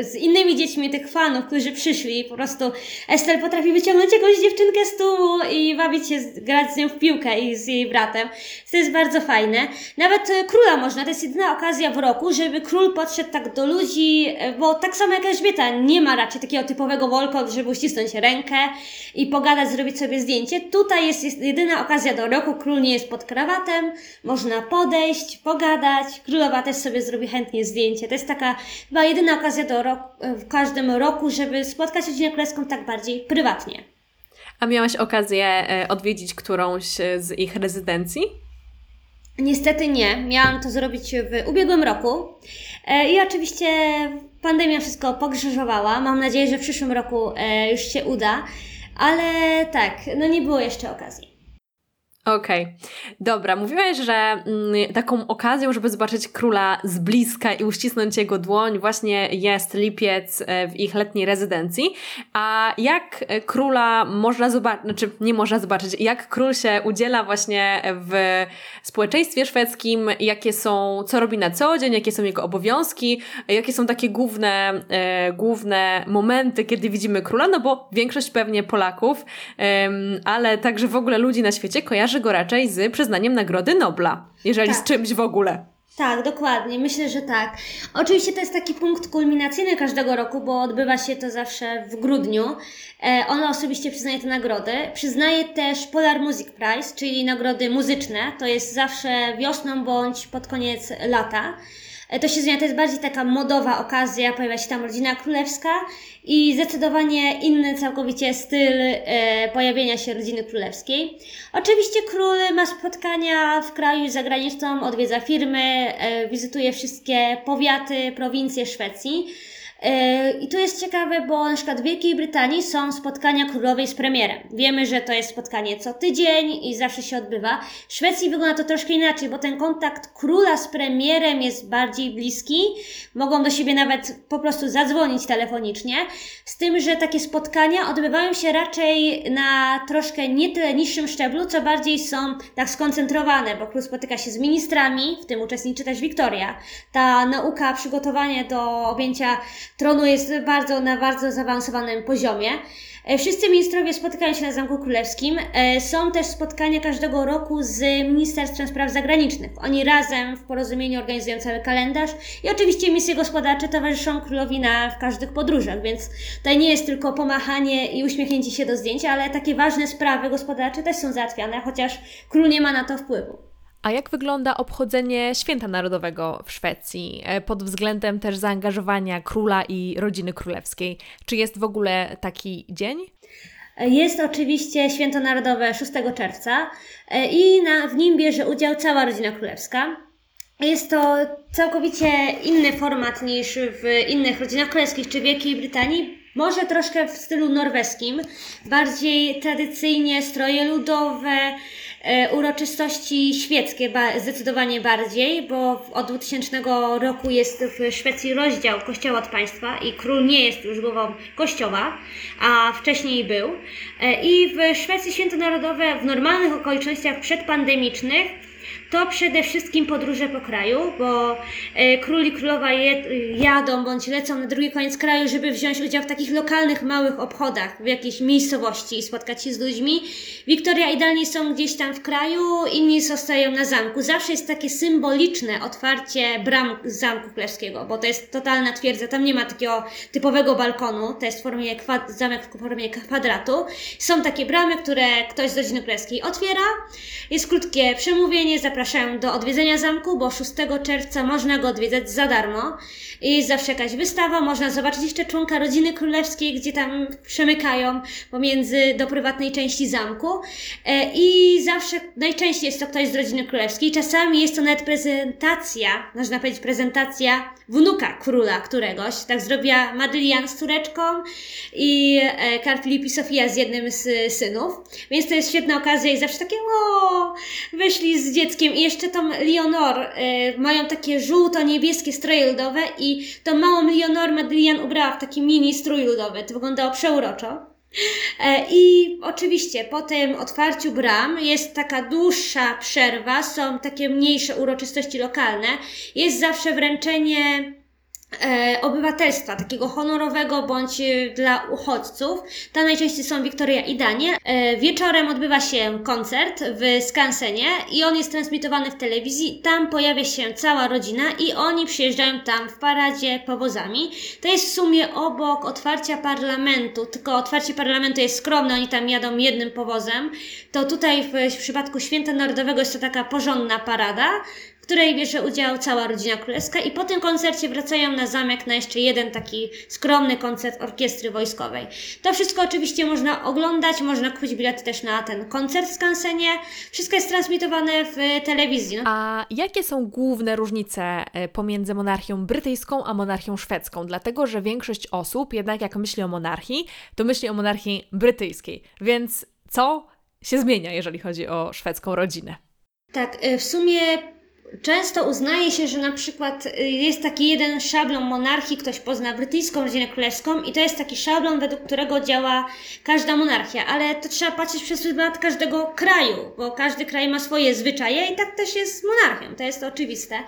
z innymi dziećmi tych fanów, którzy przyszli. Po prostu Estel potrafi wyciągnąć jakąś dziewczynkę z tłumu i bawić się, grać z nią w piłkę i z jej bratem. To jest bardzo fajne. Nawet e, króla można, to jest jedyna okazja w roku, żeby król podszedł tak do ludzi, e, bo tak samo jak Elżbieta nie ma raczej takiego typowego walkout, żeby uścisnąć rękę i pogadać, zrobić sobie zdjęcie. Tutaj jest, jest jedyna okazja do roku król nie jest pod krawatem, można podejść, pogadać, królowa też sobie zrobi chętnie zdjęcie. To jest taka chyba jedyna okazja do roku, w każdym roku, żeby spotkać rodzinę królewską tak bardziej prywatnie. A miałaś okazję e, odwiedzić którąś z ich rezydencji? Niestety nie. Miałam to zrobić w ubiegłym roku. E, I oczywiście pandemia wszystko pogrzyżowała. Mam nadzieję, że w przyszłym roku e, już się uda. Ale tak, no nie było jeszcze okazji. Okej, okay. dobra. Mówiłaś, że mm, taką okazją, żeby zobaczyć króla z bliska i uścisnąć jego dłoń, właśnie jest lipiec e, w ich letniej rezydencji. A jak króla można zobaczyć, znaczy nie można zobaczyć, jak król się udziela właśnie w społeczeństwie szwedzkim, jakie są, co robi na co dzień, jakie są jego obowiązki, jakie są takie główne, e, główne momenty, kiedy widzimy króla, no bo większość pewnie Polaków, e, ale także w ogóle ludzi na świecie kojarzy go raczej z przyznaniem Nagrody Nobla, jeżeli tak. z czymś w ogóle. Tak, dokładnie. Myślę, że tak. Oczywiście to jest taki punkt kulminacyjny każdego roku, bo odbywa się to zawsze w grudniu. E, ona osobiście przyznaje te nagrody. Przyznaje też Polar Music Prize, czyli nagrody muzyczne. To jest zawsze wiosną bądź pod koniec lata. E, to się zmienia, to jest bardziej taka modowa okazja, pojawia się tam rodzina królewska i zdecydowanie inny całkowicie styl e, pojawienia się rodziny królewskiej. Oczywiście król ma spotkania w kraju i za granicą, odwiedza firmy, e, wizytuje wszystkie powiaty, prowincje Szwecji. E, I tu jest ciekawe, bo na przykład w Wielkiej Brytanii są spotkania królowej z premierem. Wiemy, że to jest spotkanie co tydzień i zawsze się odbywa. W Szwecji wygląda to troszkę inaczej, bo ten kontakt króla z premierem jest bardziej bliski. Mogą do siebie nawet po prostu zadzwonić telefonicznie. Z tym, że takie spotkania odbywają się raczej na troszkę nie tyle niższym szczeblu, co bardziej są tak skoncentrowane, bo król spotyka się z ministrami, w tym uczestniczy też Wiktoria. Ta nauka, przygotowanie do objęcia tronu jest bardzo na bardzo zaawansowanym poziomie. E, wszyscy ministrowie spotykają się na Zamku Królewskim. E, są też spotkania każdego roku z Ministerstwem Spraw Zagranicznych. Oni razem w porozumieniu organizują cały kalendarz i oczywiście misje gospodarcze towarzyszą królowi na, w każdych podróżach, więc tutaj nie jest tylko pomachanie i uśmiechnięcie się do zdjęcia, ale takie ważne sprawy gospodarcze też są załatwiane, chociaż król nie ma na to wpływu. A jak wygląda obchodzenie Święta Narodowego w Szwecji e, pod względem też zaangażowania króla i rodziny królewskiej? Czy jest w ogóle taki dzień? Jest oczywiście Święto Narodowe 6 czerwca e, i na, w nim bierze udział cała rodzina królewska. Jest to całkowicie inny format niż w innych rodzinach królewskich czy Wielkiej Brytanii. Może troszkę w stylu norweskim, bardziej tradycyjnie stroje ludowe, E, uroczystości świeckie zdecydowanie bardziej, bo od 2000 roku jest w Szwecji rozdział kościoła od państwa i król nie jest już głową kościoła, a wcześniej był. E, I w Szwecji święto narodowe w normalnych okolicznościach przedpandemicznych to przede wszystkim podróże po kraju, bo e, król i królowa jadą bądź lecą na drugi koniec kraju, żeby wziąć udział w takich lokalnych, małych obchodach w jakiejś miejscowości i spotkać się z ludźmi. Wiktoria i Dani są gdzieś tam w kraju, inni zostają na zamku. Zawsze jest takie symboliczne otwarcie bram Zamku Królewskiego, bo to jest totalna twierdza, tam nie ma takiego typowego balkonu, to jest w formie zamek w formie kwadratu. Są takie bramy, które ktoś z rodziny królewskiej otwiera, jest krótkie przemówienie, zapraszają do odwiedzenia zamku, bo 6 czerwca można go odwiedzać za darmo. I zawsze jakaś wystawa, można zobaczyć jeszcze członka rodziny królewskiej, gdzie tam przemykają pomiędzy do prywatnej części zamku. E, I zawsze, najczęściej jest to ktoś z rodziny królewskiej. Czasami jest to nawet prezentacja, można powiedzieć prezentacja wnuka króla któregoś. Tak zrobiła Madlian z córeczką i e, Karl Filip i Sofia z jednym z synów. Więc to jest świetna okazja i zawsze takie o, wyszli z dzieckiem i jeszcze tą Leonor, y, mają takie żółto-niebieskie stroje ludowe i tą małą Leonor Madlian ubrała w taki mini strój ludowy. To wyglądało przeuroczo. E, I oczywiście po tym otwarciu bram jest taka dłuższa przerwa, są takie mniejsze uroczystości lokalne. Jest zawsze wręczenie e, obywatelstwa, takiego honorowego bądź e, dla uchodźców. Tam najczęściej są Wiktoria i Daniel. E, wieczorem odbywa się koncert w Skansenie i on jest transmitowany w telewizji. Tam pojawia się cała rodzina i oni przyjeżdżają tam w paradzie powozami. To jest w sumie obok otwarcia parlamentu, tylko otwarcie parlamentu jest skromne, oni tam jadą jednym powozem. To tutaj w, w przypadku Święta Narodowego jest to taka porządna parada której bierze udział cała rodzina królewska i po tym koncercie wracają na zamek na jeszcze jeden taki skromny koncert orkiestry wojskowej. To wszystko oczywiście można oglądać, można kupić bilety też na ten koncert w Skansenie. Wszystko jest transmitowane w telewizji. No. A jakie są główne różnice e, pomiędzy monarchią brytyjską a monarchią szwedzką? Dlatego, że większość osób jednak jak myśli o monarchii, to myśli o monarchii brytyjskiej. Więc co się zmienia, jeżeli chodzi o szwedzką rodzinę? Tak, e, w sumie Często uznaje się, że na przykład y, jest taki jeden szablon monarchii, ktoś pozna brytyjską rodzinę królewską i to jest taki szablon, według którego działa każda monarchia, ale to trzeba patrzeć przez pryzmat każdego kraju, bo każdy kraj ma swoje zwyczaje i tak też jest z monarchią, to jest oczywiste.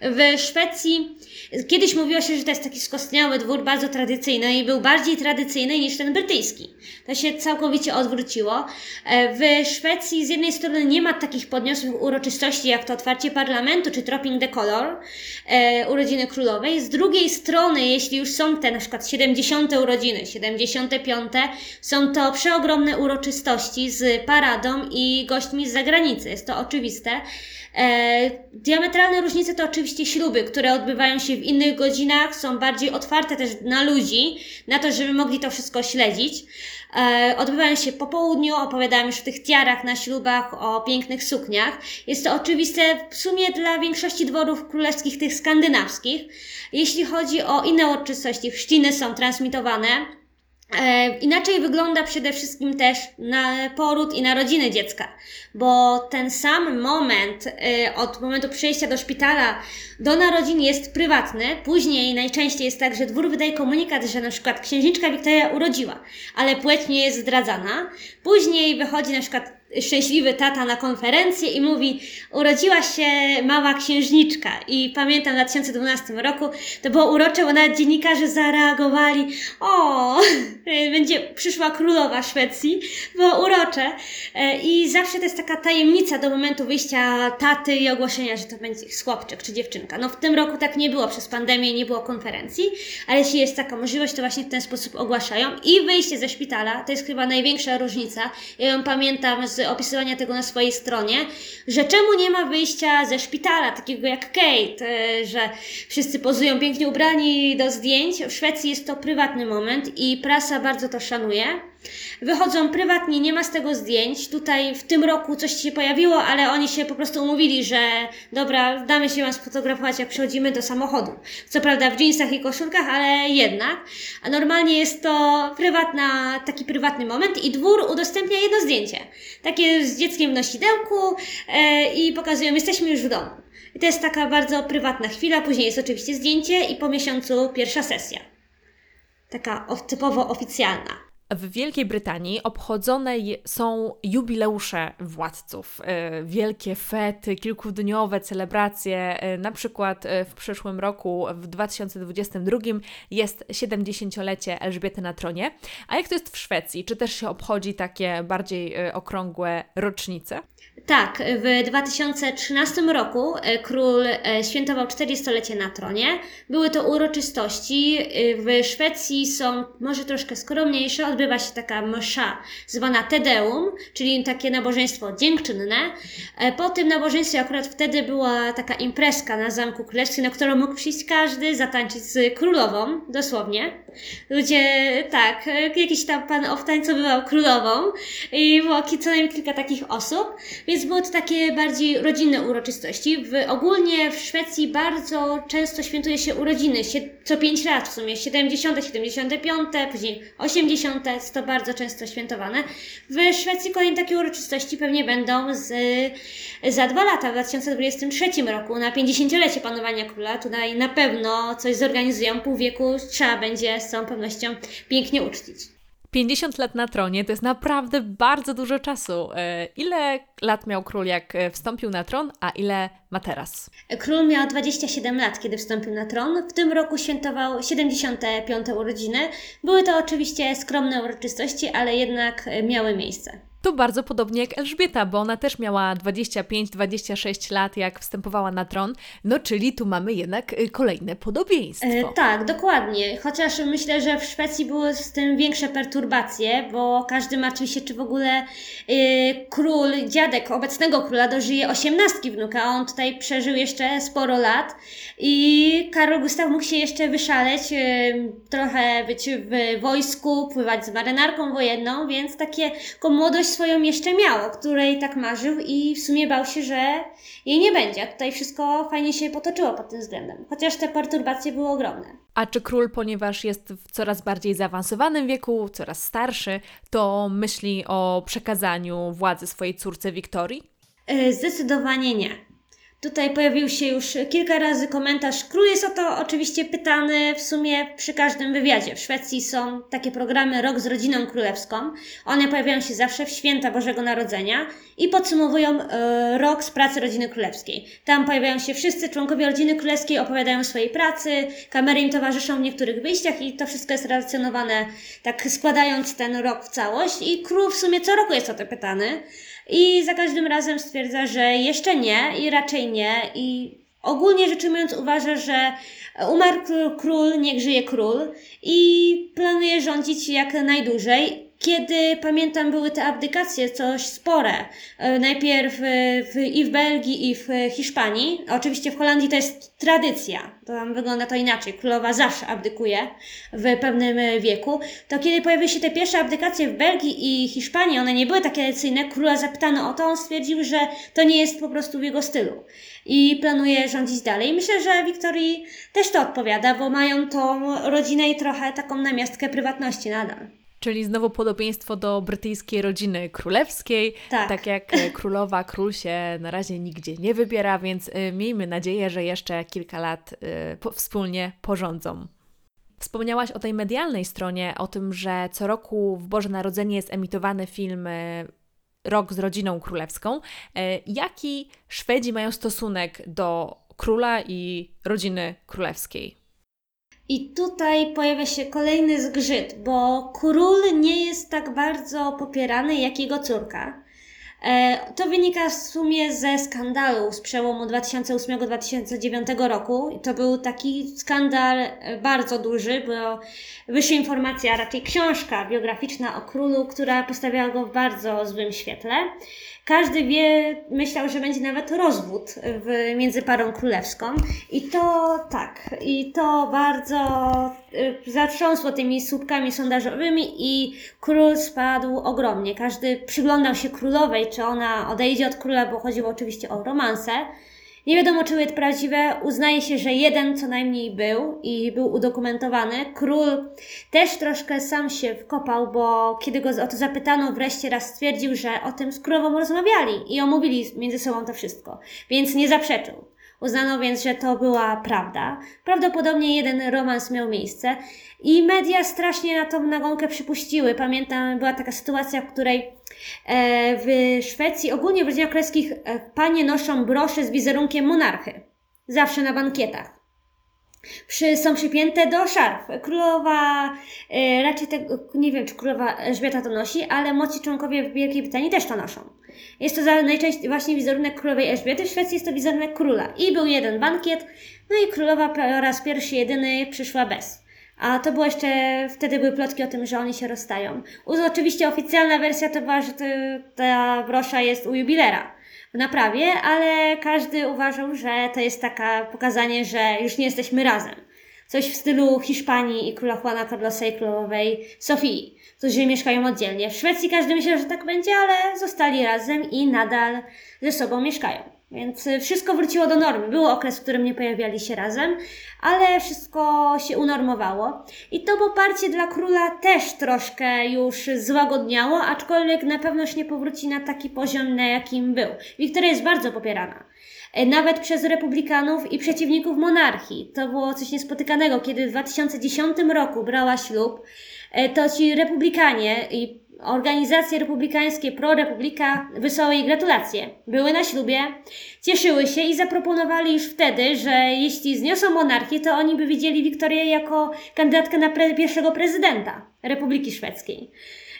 W Szwecji kiedyś mówiło się, że to jest taki skostniały dwór, bardzo tradycyjny i był bardziej tradycyjny niż ten brytyjski. To się całkowicie odwróciło. E, w Szwecji z jednej strony nie ma takich podniosłych uroczystości jak to otwarcie parlamentu czy Dropping the Color, e, urodziny królowej. Z drugiej strony, jeśli już są te na przykład 70. urodziny, 75. są to przeogromne uroczystości z paradą i gośćmi z zagranicy. Jest to oczywiste. E, diametralne różnice to oczywiście śluby, które odbywają się w innych godzinach, są bardziej otwarte też na ludzi, na to, żeby mogli to wszystko śledzić. E, odbywają się po południu, opowiadałam już w tych tiarach na ślubach, o pięknych sukniach. Jest to oczywiste w sumie dla większości dworów królewskich, tych skandynawskich. Jeśli chodzi o inne uroczystości, chrzciny są transmitowane, inaczej wygląda przede wszystkim też na poród i narodziny dziecka, bo ten sam moment e, od momentu przyjścia do szpitala do narodzin jest prywatny. Później najczęściej jest tak, że dwór wydaje komunikat, że na przykład księżniczka Wiktoria urodziła, ale płeć nie jest zdradzana. Później wychodzi na przykład szczęśliwy tata na konferencję i mówi, urodziła się mała księżniczka. I pamiętam w 2012 roku, to było urocze, bo nawet dziennikarze zareagowali, o, *laughs* będzie przyszła królowa Szwecji, było urocze. E, I zawsze to jest taka tajemnica do momentu wyjścia taty i ogłoszenia, że to będzie chłopczyk czy dziewczynka. No w tym roku tak nie było, przez pandemię nie było konferencji, ale jeśli jest taka możliwość, to właśnie w ten sposób ogłaszają. I wyjście ze szpitala, to jest chyba największa różnica. Ja ją pamiętam z opisywania tego na swojej stronie, że czemu nie ma wyjścia ze szpitala, takiego jak Kate, e, że wszyscy pozują pięknie ubrani do zdjęć. W Szwecji jest to prywatny moment i prasa bardzo to szanuje. Wychodzą prywatnie, nie ma z tego zdjęć. Tutaj w tym roku coś się pojawiło, ale oni się po prostu umówili, że dobra, damy się Wam sfotografować, jak przychodzimy do samochodu. Co prawda w jeansach i koszulkach, ale jednak. A normalnie jest to prywatna, taki prywatny moment i dwór udostępnia jedno zdjęcie. Takie z dzieckiem w nosidełku e, i pokazują, jesteśmy już w domu. I to jest taka bardzo prywatna chwila. Później jest oczywiście zdjęcie i po miesiącu pierwsza sesja. Taka typowo oficjalna. W Wielkiej Brytanii obchodzone są jubileusze władców. E, wielkie fety, kilkudniowe celebracje. E, na przykład e, w przyszłym roku, w 2022, jest 70-lecie Elżbiety na tronie. A jak to jest w Szwecji? Czy też się obchodzi takie bardziej okrągłe rocznice? Tak, w 2013 roku król świętował 40-lecie na tronie. Były to uroczystości. W Szwecji są może troszkę skromniejsze, odbywa się taka msza zwana Tedeum, czyli takie nabożeństwo dziękczynne. E, po tym nabożeństwie akurat wtedy była taka imprezka na Zamku Królewskim, na którą mógł przyjść każdy, zatańczyć z królową, dosłownie. Ludzie, tak, jakiś tam pan owtańcowywał królową i było co najmniej kilka takich osób, więc były to takie bardziej rodzinne uroczystości. W, ogólnie w Szwecji bardzo często świętuje się urodziny, co pięć lat w sumie, 70., 75., później 80., jest to bardzo często świętowane. W Szwecji kolejne takie uroczystości pewnie będą z, za dwa lata, w 2023 roku, na 50-lecie panowania króla. Tutaj na pewno coś zorganizują, pół wieku trzeba będzie z całą pewnością pięknie uczcić. 50 lat na tronie to jest naprawdę bardzo dużo czasu. E, ile lat miał król, jak e, wstąpił na tron, a ile ma teraz? Król miał 27 lat, kiedy wstąpił na tron. W tym roku świętował 75. urodziny. Były to oczywiście skromne uroczystości, ale jednak miały miejsce. To bardzo podobnie jak Elżbieta, bo ona też miała 25-26 lat, jak wstępowała na tron, no czyli tu mamy jednak y, kolejne podobieństwo. E, tak, dokładnie. Chociaż myślę, że w Szwecji były z tym większe perturbacje, bo każdy martwi się, czy w ogóle y, król, dziadek obecnego króla dożyje osiemnastki wnuka, on tutaj przeżył jeszcze sporo lat i Karol Gustaw mógł się jeszcze wyszaleć, y, trochę być w wojsku, pływać z marynarką wojenną, więc takie młodość swoją jeszcze miał, o której tak marzył i w sumie bał się, że jej nie będzie. A tutaj wszystko fajnie się potoczyło pod tym względem, chociaż te perturbacje były ogromne. A czy król, ponieważ jest w coraz bardziej zaawansowanym wieku, coraz starszy, to myśli o przekazaniu władzy swojej córce Wiktorii? E, zdecydowanie nie. Tutaj pojawił się już kilka razy komentarz. Król jest o to oczywiście pytany w sumie przy każdym wywiadzie. W Szwecji są takie programy Rok z Rodziną Królewską. One pojawiają się zawsze w święta Bożego Narodzenia i podsumowują e, rok z pracy Rodziny Królewskiej. Tam pojawiają się wszyscy członkowie Rodziny Królewskiej, opowiadają o swojej pracy, kamery im towarzyszą w niektórych wyjściach i to wszystko jest relacjonowane tak składając ten rok w całość. I król w sumie co roku jest o to pytany. I za każdym razem stwierdza, że jeszcze nie i raczej nie. I ogólnie rzecz ujmując uważa, że umarł król, niech żyje król i planuje rządzić jak najdłużej kiedy pamiętam były te abdykacje coś spore. E, najpierw w, i w Belgii, i w Hiszpanii. Oczywiście w Holandii to jest tradycja. To tam wygląda to inaczej. Królowa zawsze abdykuje w pewnym wieku. To kiedy pojawiły się te pierwsze abdykacje w Belgii i Hiszpanii, one nie były takie tradycyjne. Króla zapytano o to, on stwierdził, że to nie jest po prostu w jego stylu. I planuje rządzić dalej. Myślę, że Wiktorii też to odpowiada, bo mają tą rodzinę i trochę taką namiastkę prywatności nadal. Czyli znowu podobieństwo do brytyjskiej rodziny królewskiej. Tak. tak jak e, królowa, król się na razie nigdzie nie wybiera, więc e, miejmy nadzieję, że jeszcze kilka lat e, wspólnie porządzą. Wspomniałaś o tej medialnej stronie, o tym, że co roku w Boże Narodzenie jest emitowany film Rok z rodziną królewską. Jaki Szwedzi mają stosunek do króla i rodziny królewskiej? I tutaj pojawia się kolejny zgrzyt, bo król nie jest tak bardzo popierany jak jego córka. E, to wynika w sumie ze skandalu z przełomu 2008-2009 roku. To był taki skandal e, bardzo duży, bo wyższa informacja, a raczej książka biograficzna o królu, która postawiała go w bardzo złym świetle. Każdy wie, myślał, że będzie nawet rozwód w, między parą królewską. I to tak, i to bardzo y, zatrząsło tymi słupkami sondażowymi i król spadł ogromnie. Każdy przyglądał się królowej, czy ona odejdzie od króla, bo chodziło oczywiście o romanse. Nie wiadomo, czy jest prawdziwe. Uznaje się, że jeden co najmniej był i był udokumentowany. Król też troszkę sam się wkopał, bo kiedy go o to zapytano, wreszcie raz stwierdził, że o tym z królową rozmawiali i omówili między sobą to wszystko. Więc nie zaprzeczył. Uznano więc, że to była prawda. Prawdopodobnie jeden romans miał miejsce i media strasznie na tą nagonkę przypuściły. Pamiętam, była taka sytuacja, w której e, w Szwecji, ogólnie w rodzinach królewskich, e, panie noszą brosze z wizerunkiem monarchy. Zawsze na bankietach przy, są przypięte do szarf. Królowa, e, raczej tego, nie wiem czy królowa Elżbieta to nosi, ale młodsi członkowie w Wielkiej Brytanii też to noszą. Jest to za, najczęściej właśnie wizerunek królowej Elżbiety, w Szwecji jest to wizerunek króla. I był jeden bankiet, no i królowa po raz pierwszy, jedyny przyszła bez. A to było jeszcze, wtedy były plotki o tym, że oni się rozstają. Oczywiście oficjalna wersja to była, że ta brosza jest u jubilera w naprawie, ale każdy uważał, że to jest taka pokazanie, że już nie jesteśmy razem. Coś w stylu Hiszpanii i króla Juana Carlosa i królowej Sofii, którzy mieszkają oddzielnie. W Szwecji każdy myślał, że tak będzie, ale zostali razem i nadal ze sobą mieszkają. Więc y, wszystko wróciło do normy. Był okres, w którym nie pojawiali się razem, ale wszystko się unormowało. I to poparcie dla króla też troszkę już złagodniało, aczkolwiek na pewno już nie powróci na taki poziom, na jakim był. Wiktoria jest bardzo popierana. E, nawet przez republikanów i przeciwników monarchii. To było coś niespotykanego, kiedy w 2010 roku brała ślub, e, to ci republikanie i organizacje republikańskie pro-republika wysłały jej gratulacje. Były na ślubie, cieszyły się i zaproponowali już wtedy, że jeśli zniosą monarchię, to oni by widzieli Wiktorię jako kandydatkę na pre pierwszego prezydenta Republiki Szwedzkiej.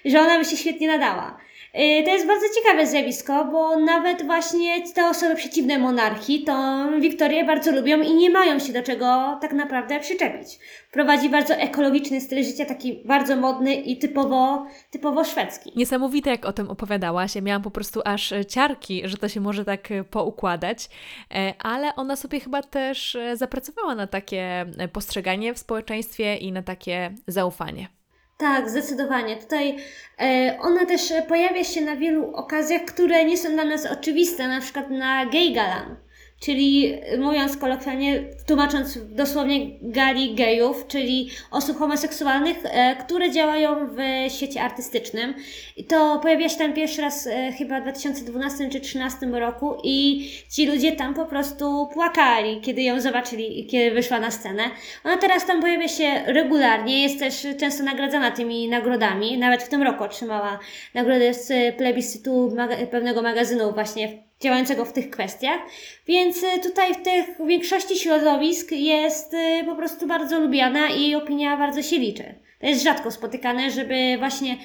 Że ona by się świetnie nadała. Y, to jest bardzo ciekawe zjawisko, bo nawet właśnie te osoby przeciwne monarchii to Wiktorię bardzo lubią i nie mają się do czego tak naprawdę przyczepić. Prowadzi bardzo ekologiczny styl życia, taki bardzo modny i typowo, typowo szwedzki. Niesamowite, jak o tym opowiadałaś. Ja miałam po prostu aż ciarki, że to się może tak poukładać, e, ale ona sobie chyba też e, zapracowała na takie postrzeganie w społeczeństwie i na takie zaufanie. Tak, zdecydowanie. Tutaj e, ona też pojawia się na wielu okazjach, które nie są dla nas oczywiste, na przykład na Gay Galan czyli mówiąc kolokwialnie, tłumacząc dosłownie gali gejów, czyli osób homoseksualnych, e, które działają w świecie artystycznym. I to pojawia się tam pierwszy raz e, chyba w 2012 czy 2013 roku i ci ludzie tam po prostu płakali, kiedy ją zobaczyli, kiedy wyszła na scenę. Ona teraz tam pojawia się regularnie, jest też często nagradzana tymi nagrodami, nawet w tym roku otrzymała nagrodę z plebiscytu pewnego magazynu właśnie działającego w tych kwestiach. Więc y, tutaj w tych większości środowisk jest y, po prostu bardzo lubiana i jej opinia bardzo się liczy. To jest rzadko spotykane, żeby właśnie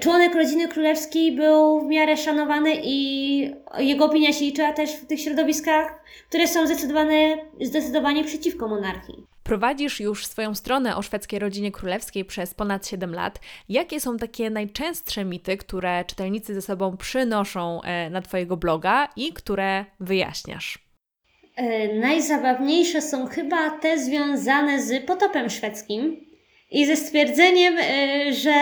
członek rodziny królewskiej był w miarę szanowany i jego opinia się liczyła też w tych środowiskach, które są zdecydowane, zdecydowanie przeciwko monarchii. Prowadzisz już swoją stronę o szwedzkiej rodzinie królewskiej przez ponad 7 lat. Jakie są takie najczęstsze mity, które czytelnicy ze sobą przynoszą e, na Twojego bloga i które wyjaśniasz? E, najzabawniejsze są chyba te związane z potopem szwedzkim i ze stwierdzeniem, e, że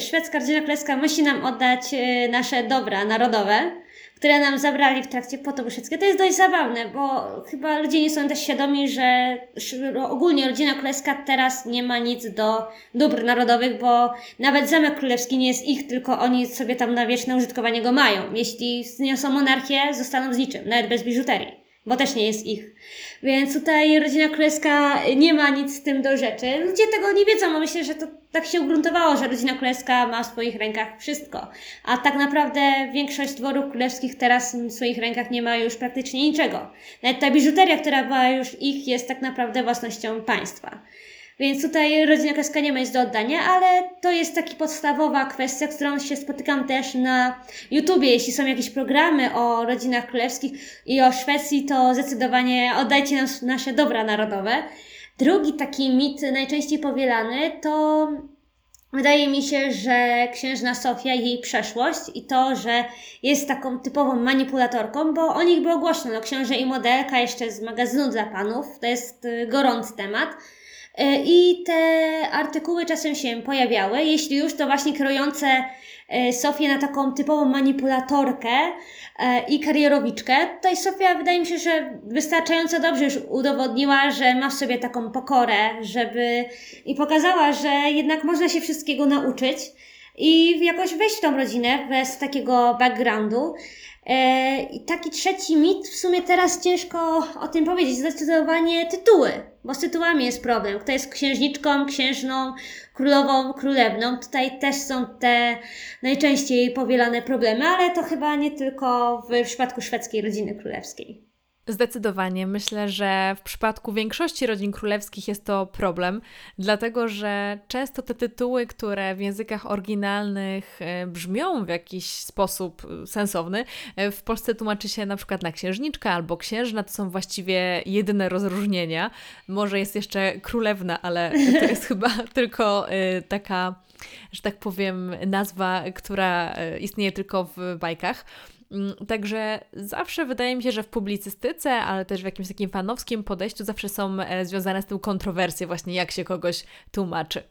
szwedzka rodzina królewska musi nam oddać nasze dobra narodowe które nam zabrali w trakcie potopu. To jest dość zabawne, bo chyba ludzie nie są też świadomi, że ogólnie rodzina królewska teraz nie ma nic do dóbr narodowych, bo nawet Zamek Królewski nie jest ich, tylko oni sobie tam na wieczne użytkowanie go mają. Jeśli zniosą monarchię, zostaną z niczym, nawet bez biżuterii bo też nie jest ich. Więc tutaj rodzina królewska nie ma nic z tym do rzeczy. Ludzie tego nie wiedzą, bo myślę, że to tak się ugruntowało, że rodzina królewska ma w swoich rękach wszystko. A tak naprawdę większość dworów królewskich teraz w swoich rękach nie ma już praktycznie niczego. Nawet ta biżuteria, która była już ich, jest tak naprawdę własnością państwa. Więc tutaj rodzina królewska nie ma nic do oddania, ale to jest taka podstawowa kwestia, z którą się spotykam też na YouTubie. Jeśli są jakieś programy o rodzinach królewskich i o Szwecji, to zdecydowanie oddajcie nam nasze dobra narodowe. Drugi taki mit najczęściej powielany to Wydaje mi się, że księżna Sofia i jej przeszłość i to, że jest taką typową manipulatorką, bo o nich było głośno. No, i modelka jeszcze z magazynu dla panów, to jest y, gorący temat. E, I te artykuły czasem się pojawiały, jeśli już to właśnie kierujące e, Sofię na taką typową manipulatorkę e, i karierowiczkę. Tutaj Sofia wydaje mi się, że wystarczająco dobrze już udowodniła, że ma w sobie taką pokorę, żeby i pokazała, że jednak można się wszystkiego nauczyć. i jakoś wejść w tą rodzinę bez takiego backgroundu. E, I taki trzeci mit, w sumie teraz ciężko o tym powiedzieć, zdecydowanie tytuły, bo z tytułami jest problem. Kto jest księżniczką, księżną, królową, królewną. Tutaj też są te najczęściej powielane problemy, ale to chyba nie tylko w przypadku szwedzkiej rodziny królewskiej. Zdecydowanie. Myślę, że w przypadku większości rodzin królewskich jest to problem, dlatego że często te tytuły, które w językach oryginalnych e, brzmią w jakiś sposób e, sensowny, e, w Polsce tłumaczy się na przykład na księżniczka albo księżna. To są właściwie jedyne rozróżnienia. Może jest jeszcze królewna, ale to jest *laughs* chyba tylko taka, że tak powiem, nazwa, która istnieje tylko w bajkach. Mm, także zawsze wydaje mi się, że w publicystyce, ale też w jakimś takim fanowskim podejściu zawsze są e, związane z tym kontrowersje, właśnie jak się kogoś tłumaczy.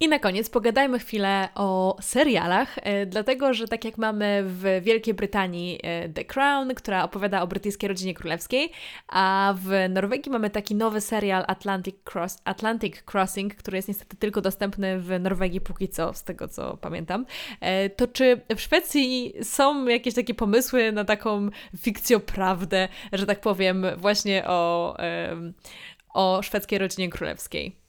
I na koniec pogadajmy chwilę o serialach, e, dlatego że tak jak mamy w Wielkiej Brytanii e, The Crown, która opowiada o brytyjskiej rodzinie królewskiej, a w Norwegii mamy taki nowy serial Atlantic, Cross, Atlantic Crossing, który jest niestety tylko dostępny w Norwegii póki co, z tego co pamiętam. E, to czy w Szwecji są jakieś takie pomysły na taką fikcjoprawdę, że tak powiem, właśnie o, o szwedzkiej rodzinie królewskiej?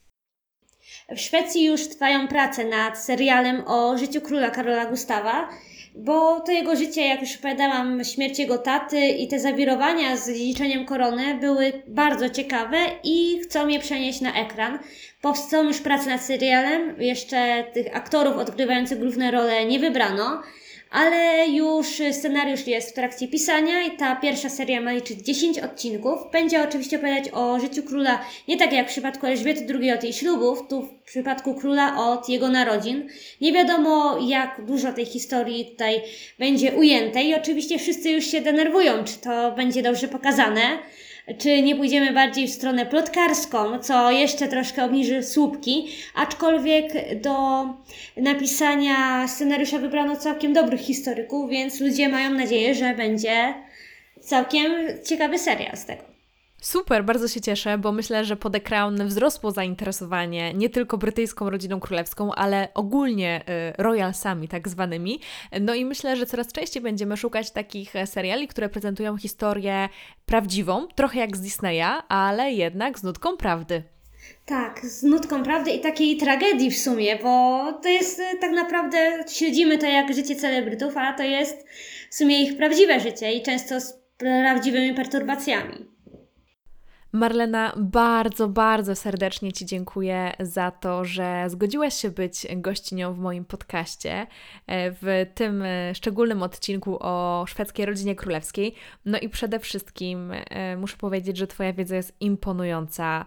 W Szwecji już trwają prace nad serialem o życiu króla Karola Gustawa, bo to jego życie, jak już opowiadałam, śmierć jego taty i te zawirowania z dziedziczeniem korony były bardzo ciekawe i chcą je przenieść na ekran. Powstają już prace nad serialem, jeszcze tych aktorów odgrywających główne role nie wybrano, ale już scenariusz jest w trakcie pisania i ta pierwsza seria ma liczyć 10 odcinków. Będzie oczywiście opowiadać o życiu króla nie tak jak w przypadku Elżbiety II od jej ślubów, tu w przypadku króla od jego narodzin. Nie wiadomo jak dużo tej historii tutaj będzie ujęte i oczywiście wszyscy już się denerwują, czy to będzie dobrze pokazane czy nie pójdziemy bardziej w stronę plotkarską, co jeszcze troszkę obniży słupki, aczkolwiek do napisania scenariusza wybrano całkiem dobrych historyków, więc ludzie mają nadzieję, że będzie całkiem ciekawy serial z tego. Super, bardzo się cieszę, bo myślę, że po The Crown wzrosło zainteresowanie nie tylko brytyjską rodziną królewską, ale ogólnie y, royalsami tak zwanymi. No i myślę, że coraz częściej będziemy szukać takich seriali, które prezentują historię prawdziwą, trochę jak z Disneya, ale jednak z nutką prawdy. Tak, z nutką prawdy i takiej tragedii w sumie, bo to jest y, tak naprawdę, śledzimy to jak życie celebrytów, a to jest w sumie ich prawdziwe życie i często z prawdziwymi perturbacjami. Marlena, bardzo, bardzo serdecznie Ci dziękuję za to, że zgodziłaś się być gościnią w moim podcaście e, w tym e, szczególnym odcinku o szwedzkiej rodzinie królewskiej. No i przede wszystkim e, muszę powiedzieć, że Twoja wiedza jest imponująca.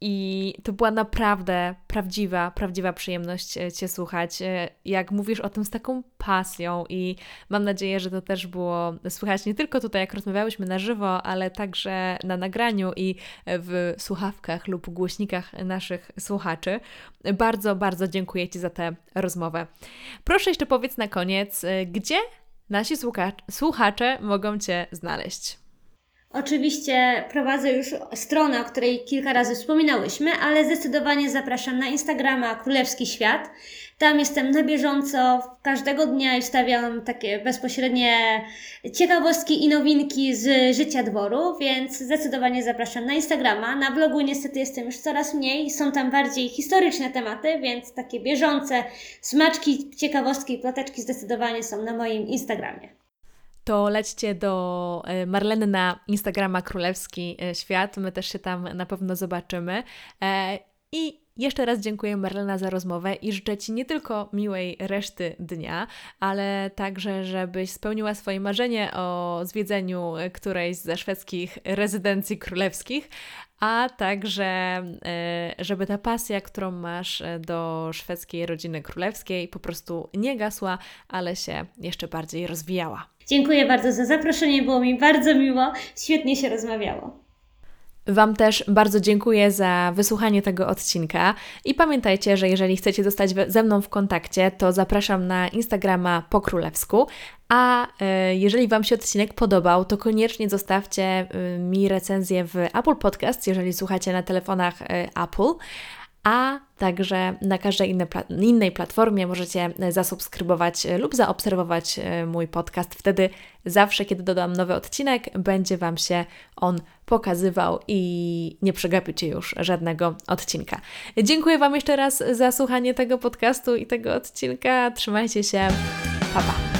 I to była naprawdę prawdziwa, prawdziwa przyjemność e, Cię słuchać. E, jak mówisz o tym z taką pasją, i mam nadzieję, że to też było słychać nie tylko tutaj, jak rozmawiałyśmy na żywo, ale także na nagraniu i w słuchawkach lub głośnikach naszych słuchaczy. Bardzo, bardzo dziękuję Ci za tę rozmowę. Proszę jeszcze powiedz na koniec, e, gdzie nasi słuchacze mogą Cię znaleźć. Oczywiście prowadzę już stronę, o której kilka razy wspominałyśmy, ale zdecydowanie zapraszam na Instagrama Królewski Świat. Tam jestem na bieżąco, każdego dnia i wstawiam takie bezpośrednie ciekawostki i nowinki z życia dworu, więc zdecydowanie zapraszam na Instagrama. Na blogu niestety jestem już coraz mniej, są tam bardziej historyczne tematy, więc takie bieżące smaczki, ciekawostki i ploteczki zdecydowanie są na moim Instagramie to lećcie do e, Marleny na Instagrama Królewski e, Świat. My też się tam na pewno zobaczymy. E, I jeszcze raz dziękuję Marlena za rozmowę i życzę Ci nie tylko miłej reszty dnia, ale także, żebyś spełniła swoje marzenie o zwiedzeniu którejś ze szwedzkich rezydencji królewskich, a także, żeby ta pasja, którą masz do szwedzkiej rodziny królewskiej, po prostu nie gasła, ale się jeszcze bardziej rozwijała. Dziękuję bardzo za zaproszenie, było mi bardzo miło, świetnie się rozmawiało. Wam też bardzo dziękuję za wysłuchanie tego odcinka. I pamiętajcie, że jeżeli chcecie zostać ze mną w kontakcie, to zapraszam na Instagrama po królewsku, a e, jeżeli Wam się odcinek podobał, to koniecznie zostawcie e, mi recenzję w Apple Podcast, jeżeli słuchacie na telefonach e, Apple. A także na każdej innej platformie możecie zasubskrybować lub zaobserwować mój podcast. Wtedy zawsze, kiedy dodam nowy odcinek, będzie Wam się on pokazywał i nie przegapicie już żadnego odcinka. Dziękuję Wam jeszcze raz za słuchanie tego podcastu i tego odcinka. Trzymajcie się. Pa, pa.